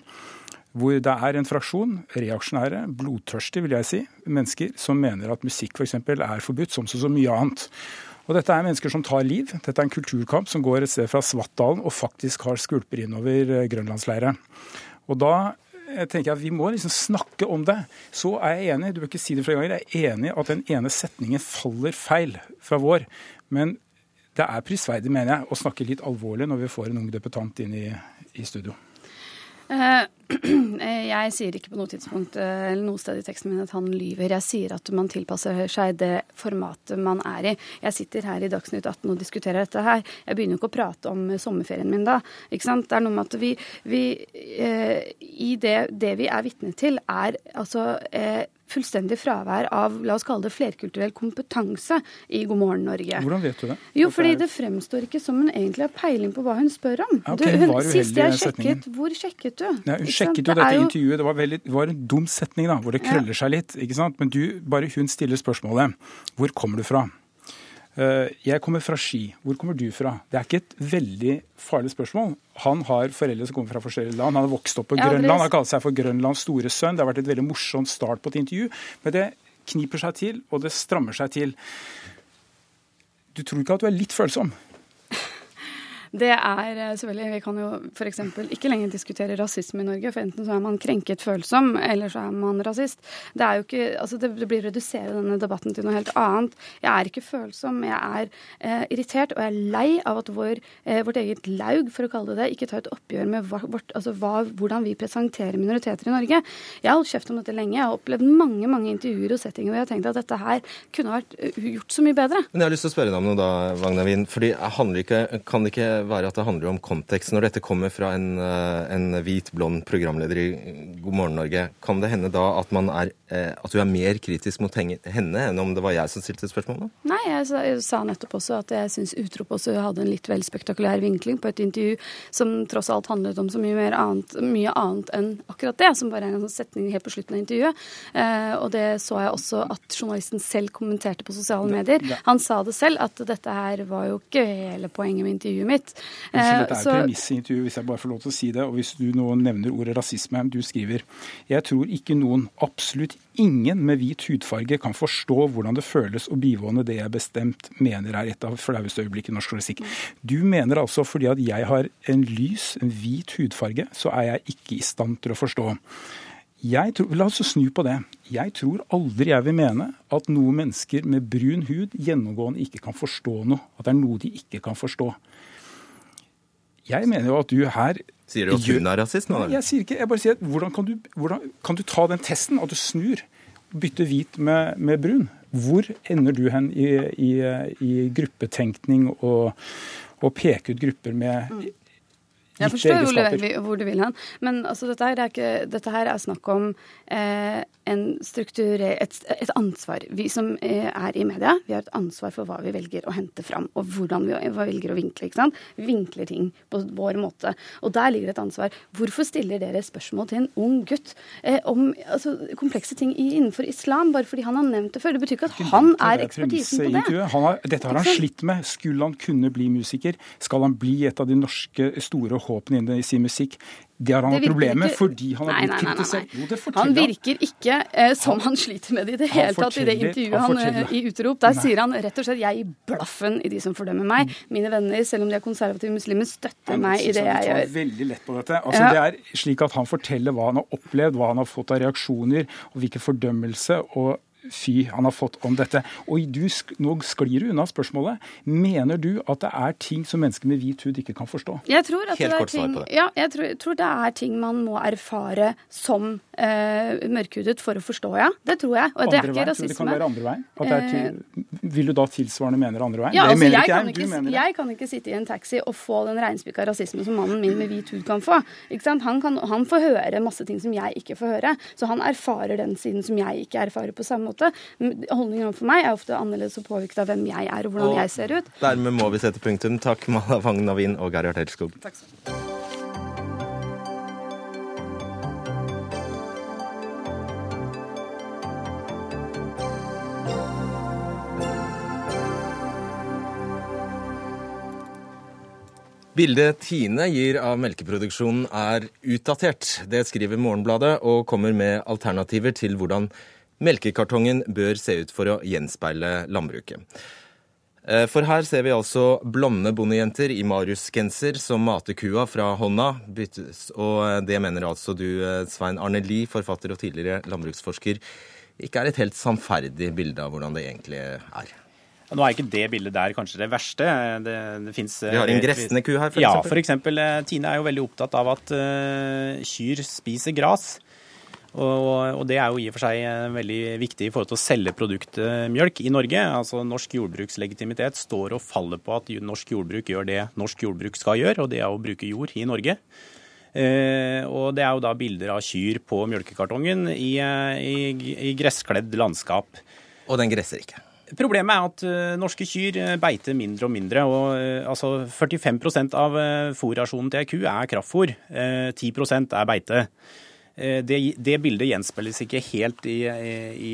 Hvor det er en fraksjon, reaksjonære, blodtørstige vil jeg si, mennesker som mener at musikk f.eks. er forbudt, som så mye annet. Og Dette er mennesker som tar liv. Dette er en kulturkamp som går et sted fra Svartdalen og faktisk har skvulper innover eh, grønlandsleiret. Og da eh, jeg at Vi må liksom snakke om det. Så er jeg enig, du bør ikke si det flere ganger, jeg er enig at den ene setningen faller feil fra vår. Men det er prisverdig, mener jeg, å snakke litt alvorlig når vi får en ung deputant inn i, i studio. Eh, Jeg sier ikke på noe tidspunkt eh, eller noe sted i teksten min at han lyver. Jeg sier at man tilpasser seg det formatet man er i. Jeg sitter her i Dagsnytt 18 og diskuterer dette her. Jeg begynner jo ikke å prate om sommerferien min da. ikke sant? Det er noe med at vi, vi eh, I det, det vi er vitne til, er altså eh, fullstendig fravær av la oss kalle det flerkulturell kompetanse i God morgen Norge. Hvordan vet du det? Jo, fordi det fremstår ikke som hun egentlig har peiling på hva hun spør om. Ja, okay, hun hun, sist jeg sjekket, hvor sjekket du? Ja, hun sjekket jo Det dette jo... intervjuet. Det var, veldig, det var en dum setning, da, hvor det Ja. krøller seg litt. ikke sant? Men du, bare hun stiller spørsmålet hvor kommer du fra? Eh, jeg kommer fra Ski. Hvor kommer du fra? Det er ikke et veldig farlig spørsmål. Han har foreldre som kommer fra forskjellige land. Han har vokst opp på Ja, Grønland. Han har kalt seg for Grønlands store sønn. Det har vært et veldig morsomt start på et intervju. Men det kniper seg til, og det strammer seg til. Du tror ikke at du er litt følsom? Det er eh, selvfølgelig Vi kan jo f.eks. ikke lenger diskutere rasisme i Norge, for enten så er man krenket følsom, eller så er man rasist. Det er jo ikke, altså det, blir å redusere denne debatten til noe helt annet. Jeg er ikke følsom, jeg er eh, irritert, og jeg er lei av at vår, eh, vårt eget laug, for å kalle det det, ikke tar et oppgjør med vårt, altså hva, hvordan vi presenterer minoriteter i Norge. Jeg har holdt kjeft om dette lenge. Jeg har opplevd mange mange intervjuer og settinger hvor jeg har tenkt at dette her kunne vært eh, gjort så mye bedre. Men jeg har lyst til å spørre deg om noe da, Wagner Wien. Fordi handler ikke, kan det ikke være at det handler om kontekst. Når dette kommer fra en, eh, en hvit, blond programleder i God morgen Norge, kan det hende da at, man er, eh, at du er mer kritisk mot henne enn om det var jeg som stilte spørsmålet? Nei, jeg sa, jeg sa nettopp også at jeg syns Utrop også hadde en litt vel spektakulær vinkling på et intervju som tross alt handlet om så mye mer annet, mye annet enn akkurat det, som bare er en sånn setning helt på slutten av intervjuet. Eh, og det så jeg også at journalisten selv kommenterte på sosiale medier. Han sa det selv, at dette her var jo ikke hele poenget med intervjuet mitt. Unnskyld, dette er Eh, så- premissintervju, hvis jeg bare får lov til å si det. Og hvis du nå nevner ordet rasisme, du skriver Jeg tror ikke noen, absolutt ingen med hvit hudfarge kan forstå hvordan det føles å bivåne det jeg bestemt mener er et av flaueste øyeblikk i norsk journalistikk. Du mener altså fordi at jeg har en lys, en hvit hudfarge, så er jeg ikke i stand til å forstå. Jeg tror, la oss snu på det. Jeg tror aldri jeg vil mene at noen mennesker med brun hud gjennomgående ikke kan forstå noe. At det er noe de ikke kan forstå. Jeg mener jo at du her Sier du at hun er rasist nå? Nei, jeg sier ikke, jeg bare sier at hvordan kan du, hvordan kan du ta den testen, at du snur, bytter hvit med, med brun? Hvor ender du hen i, i, i gruppetenkning og, og peke ut grupper med Mm. Jeg forstår hvor du, hvor du vil hen. Men altså, dette, her er ikke, dette her er snakk om eh, strukture, et, et ansvar. Vi som eh, er i media, vi har et ansvar for hva vi velger å hente fram, og hvordan vi velger å vinkle. ikke sant? Vi vinkler ting på vår måte. Og der ligger det et ansvar. Hvorfor stiller dere spørsmål til en ung gutt eh, om altså, komplekse ting innenfor islam, bare fordi han har nevnt det før? Det betyr ikke at han er ekspertisen på det. Han har, dette har han slitt med. Skulle han kunne bli musiker? Skal han bli et av de norske store håpene innen sin musikk? Det har han hatt problemer med fordi han har blitt kritisert. Jo, det Han forteller han. virker ikke eh, som han sliter med det i det hele tatt i det intervjuet han han, eh, i Utrop. Der Nei. sier han rett og slett jeg gir blaffen i de som fordømmer meg. Mine venner, selv om de er konservative muslimer, støtter Han meg i det han jeg tar gjør. veldig lett på dette. Altså, Ja. Det er slik at han forteller hva han har opplevd, hva han har fått av reaksjoner, og hvilken fordømmelse og fy han har fått om dette. Og du, nå sklir du unna spørsmålet. Mener du at det er ting som mennesker med hvit hud ikke kan forstå? Jeg tror, at Helt det er kort svar ting, på det. ja, jeg tror, tror det er ting man må erfare som eh, mørkhudet for å forstå, ja. Det tror jeg. Og det er ikke veien? Rasisme. Det kan være andre veien? At det er til, vil du da tilsvarende mene andre veien? Ja, det altså, mener jeg, ikke kan ikke, mener det. jeg kan ikke sitte i en taxi og få den regnspikka rasismen som mannen min med hvit hud kan få. Ikke sant? Han, kan, han får høre masse ting som jeg ikke får høre. Så han erfarer den siden som jeg ikke erfarer på samme måte. Holdningen overfor meg er ofte annerledes og påvirket av hvem jeg er og hvordan Og jeg ser ut. Dermed må vi sette punktum. Takk, Malavang Navin og Gerhard Helskog. Bildet Tine gir av melkeproduksjonen er utdatert. Det skriver Morgenbladet og kommer med alternativer til hvordan melkekartongen bør se ut for å gjenspeile landbruket. Eh, For her ser vi altså blonde bondejenter i Marius-genser som mater kua fra hånda. Byttes- Og eh, det mener altså du, eh, Svein Arne Lie, forfatter og tidligere landbruksforsker, ikke er et helt sannferdig bilde av hvordan det egentlig er. Nå er ikke det bildet der kanskje det verste. Det, det finnes, Vi har en gressende ku her, for ja, f.eks. Tine er jo veldig opptatt av at uh, kyr spiser gras. Og, og det er jo i og for seg eh, veldig viktig i forhold til å selge produktet mjølk i Norge. Altså Norsk jordbrukslegitimitet står og faller på at norsk jordbruk gjør det norsk jordbruk skal gjøre, og det er å bruke jord i Norge. Eh, og det er jo da bilder av kyr på mjølkekartongen i, eh, i, i gresskledd landskap. Og den gresser ikke. Problemet er at eh, norske kyr eh, beiter mindre og mindre. og eh, altså 45 av fôrrasjonen til ei ku er kraftfôr. eh, 10% er beite. Eh, Det, det bildet gjenspeiles ikke helt i, i,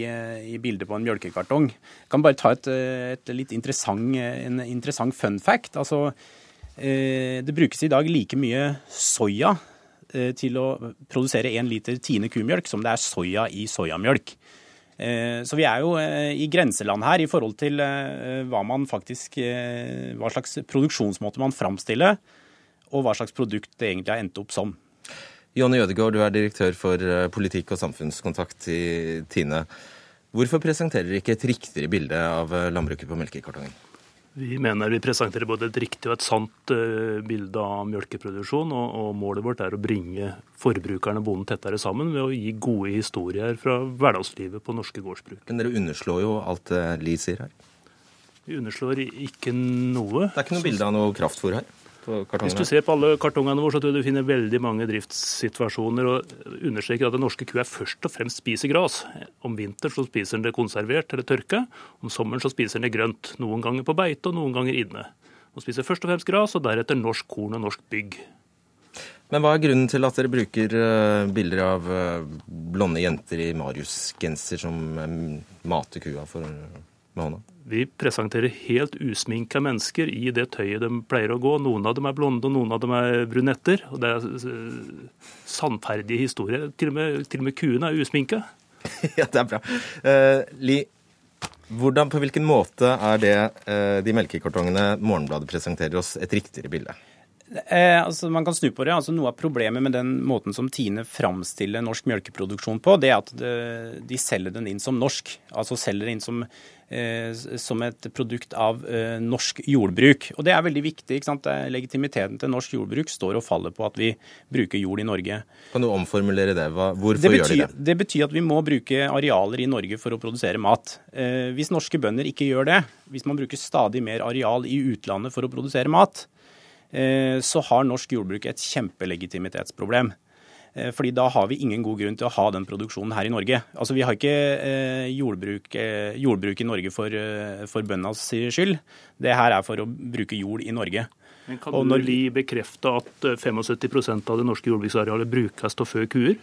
i bildet på en mjølkekartong. Jeg kan bare ta et, et litt interessant, en interessant fun fact. Altså, eh, det brukes i dag like mye soya eh, til å produsere én liter Tine kumjølk som det er soya i soyamjølk. Så vi er jo i grenseland her i forhold til hva faktisk Hva slags produksjonsmåte man framstiller, og hva slags produkt det egentlig har endt opp som. Jonny Ødegaard, du er direktør for eh, politikk og samfunnskontakt i Tine. Hvorfor presenterer dere ikke et riktigere bilde av eh, landbruket på melkekartongen? Vi mener vi presenterer både et riktig og et sant eh, bilde av melkeproduksjon. og, målet vårt er å bringe forbrukerne og bonden tettere sammen ved å gi gode historier fra hverdagslivet på norske gårdsbruk. Men dere underslår jo alt det Li sier her. Vi underslår ikke noe. Det er ikke noe bilde av noe kraftfôr her? På Hvis du ser på alle kartongene våre, så tror jeg du finner veldig mange driftssituasjoner og understreker at den norske kua først og fremst spiser gras. Om vinteren så spiser den det konservert eller tørka. Om sommeren så spiser den det grønt. Noen ganger på beite og noen ganger inne. Den spiser først og fremst gras, og deretter norsk korn og norsk bygg. Men hva er grunnen til at dere bruker eh, bilder av eh, blonde jenter i Marius-genser som eh, mater kua for, med hånda? Vi presenterer helt usminka mennesker i det tøyet de pleier å gå. Noen av dem er blonde, og noen av dem er brunetter. Og det er eh, sannferdige historier. Til og med, til og med kuene er usminka. ja, det er bra. Uh, Li, hvordan, på hvilken måte er det uh, de melkekartongene Morgenbladet presenterer oss, et riktigere bilde? Eh, altså man kan snu på det. Altså Noe av problemet med den måten som Tine framstiller norsk melkeproduksjon på, det er at de, de selger den inn som norsk. Altså selger den inn som, som et produkt av eh, norsk jordbruk. Og det er veldig viktig. ikke sant? Legitimiteten til norsk jordbruk står og faller på at vi bruker jord i Norge. Kan du omformulere det? Hva, hvorfor Det gjør de det? det betyr at vi må bruke arealer i Norge for å produsere mat. Eh, hvis norske bønder ikke gjør det, hvis man bruker stadig mer areal i utlandet for å produsere mat, eh, så har norsk jordbruk et kjempelegitimitetsproblem. Eh, fordi da har vi ingen god grunn til å ha den produksjonen her i Norge. Altså Vi har ikke eh, jordbruk, eh, jordbruk i Norge for, for bøndenes skyld. Det her er for å bruke jord i Norge. Men kan Og du når- Li, bekrefte at eh, 75% av det norske jordbruksarealet brukes til å fø kuer?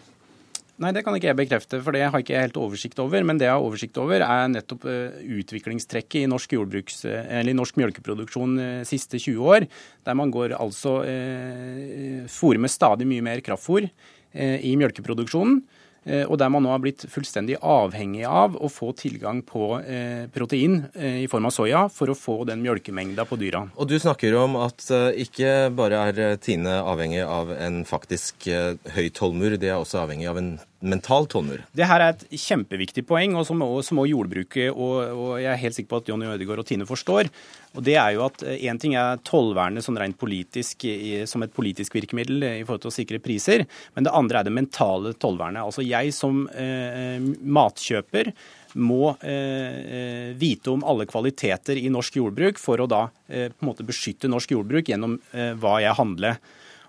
Nei, det kan ikke jeg bekrefte, for det har ikke jeg helt oversikt over. Men det jeg har oversikt over, er nettopp utviklingstrekket i norsk, jordbruks, eller norsk melkeproduksjon siste 20 år. Der man går altså eh, fôrer med stadig mye mer kraftfôr i melkeproduksjonen. eh, Og der man nå har blitt fullstendig avhengig av å få tilgang på eh, protein eh, i form av soya for å få den mjølkemengda på dyra. Og du snakker om at eh, ikke bare er eh, Tine avhengig av en faktisk eh, høy tollmur, de er også avhengig av en mental tollmur. Det her er et kjempeviktig poeng, og som må jordbruket og, og jeg er helt sikker på at Jonny Ødegaard og Tine forstår. Og det er jo at Én ting er tollvernet sånn rent politisk, som et politisk virkemiddel i forhold til å sikre priser, men det andre er det mentale tollvernet. Altså jeg som eh, matkjøper må eh, vite om alle kvaliteter i norsk jordbruk for å da eh, på en måte beskytte norsk jordbruk gjennom eh, hva jeg handler.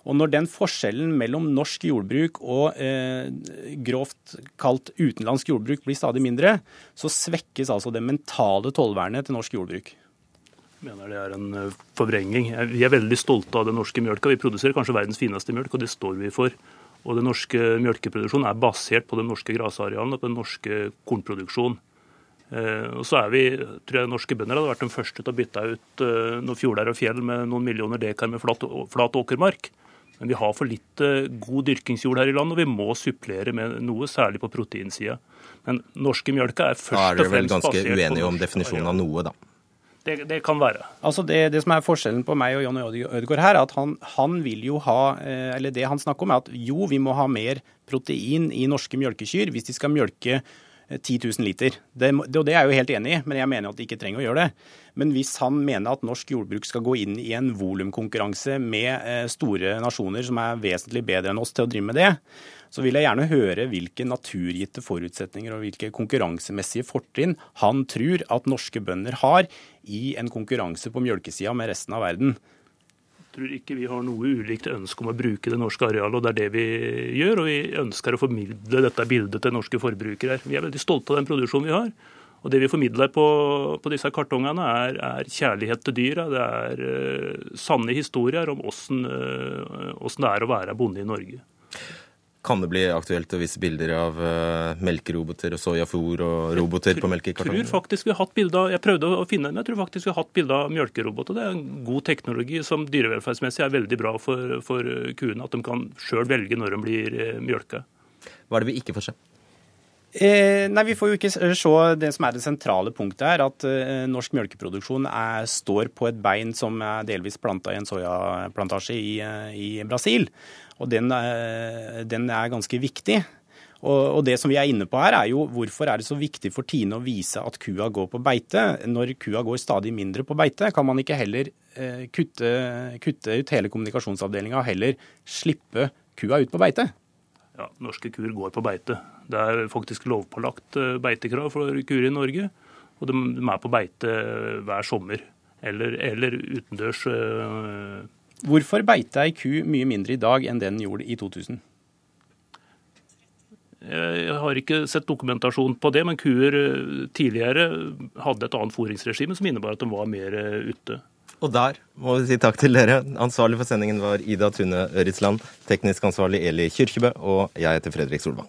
Og når den forskjellen mellom norsk jordbruk og eh, grovt kalt utenlandsk jordbruk blir stadig mindre, så svekkes altså det mentale tollvernet til norsk jordbruk. Jeg mener det er en eh, forvrengning. Vi er veldig stolte av den norske mjølka. Vi produserer kanskje verdens fineste mjølk, og det står vi for. Og den norske mjølkeproduksjonen er basert på den norske grasarealen og på den norske kornproduksjonen. Eh, og så er vi, tror jeg Norske bønder hadde vært de første til å bytte ut eh, noen fjorder og fjell med noen millioner dekar med flat, flat åkermark. Men vi har for litt god dyrkingsjord her i landet, og vi må supplere med noe, særlig på proteinsida. Men norske melka er først og fremst Da er dere vel ganske uenige om definisjonen av noe, da. Det, det kan være. Altså det, det som er forskjellen på meg og Jonny Øde- Ødegaard her, er at han, han vil jo ha eh, Eller det han snakker om, er at jo, vi må ha mer protein i norske mjølkekyr hvis de skal mjølke eh, 10 000 liter. Det, og det er jeg jo helt enig i, men jeg mener at de ikke trenger å gjøre det. Men hvis han mener at norsk jordbruk skal gå inn i en volumkonkurranse med eh, store nasjoner som er vesentlig bedre enn oss til å drive med det, så vil jeg gjerne høre hvilke naturgitte forutsetninger og hvilke konkurransemessige fortrinn han tror at norske bønder har i en konkurranse på mjølkesida med resten av verden. Tror ikke vi har noe ulikt ønske om å bruke det norske arealet, og det er det vi gjør. Og vi ønsker å formidle dette bildet til norske forbrukere. Vi er veldig stolte av den produksjonen vi har. Og det vi formidler på, på disse kartongene, er, er kjærlighet til dyra. Det er uh, sanne historier om åssen uh, det er å være bonde i Norge. Kan det bli aktuelt å vise bilder av uh, melkeroboter og soyafôr og roboter på Jeg tror melkekartonger? faktisk vi har hatt bilde jeg prøvde å finne den, men jeg tror faktisk vi har hatt bilde av melkeroboter. Det er en god teknologi som dyrevelferdsmessig er veldig bra for, for kuene. At de kan sjøl velge når de blir eh, mjølka. Hva er det vi ikke får se? Eh, nei, Vi får jo ikke se det som er det sentrale punktet her, at eh, norsk melkeproduksjon er, står på et bein som er delvis planta i en soyaplantasje i, eh, i Brasil. Og den, eh, den er ganske viktig. Og, det som vi er inne på her, er jo hvorfor er det så viktig for Tine å vise at kua går på beite? Når kua går stadig mindre på beite, kan man ikke heller eh, kutte, kutte ut hele kommunikasjonsavdelinga og heller slippe kua ut på beite? Ja, norske kuer går på beite. Det er faktisk lovpålagt eh, beitekrav for kuer i Norge. Og de, er på beite hver sommer. Eller, eller utendørs Hvorfor beiter ei ku mye mindre i dag enn den gjorde i 2000? Jeg har ikke sett dokumentasjon på det, men kuer eh, tidligere hadde et annet fôringsregime som innebar at de var mer eh, ute. Og der må vi si takk til dere. Ansvarlig for sendingen var Ida Tune Øritsland, teknisk ansvarlig Eli Kyrkjebø, og jeg heter Fredrik Solvang.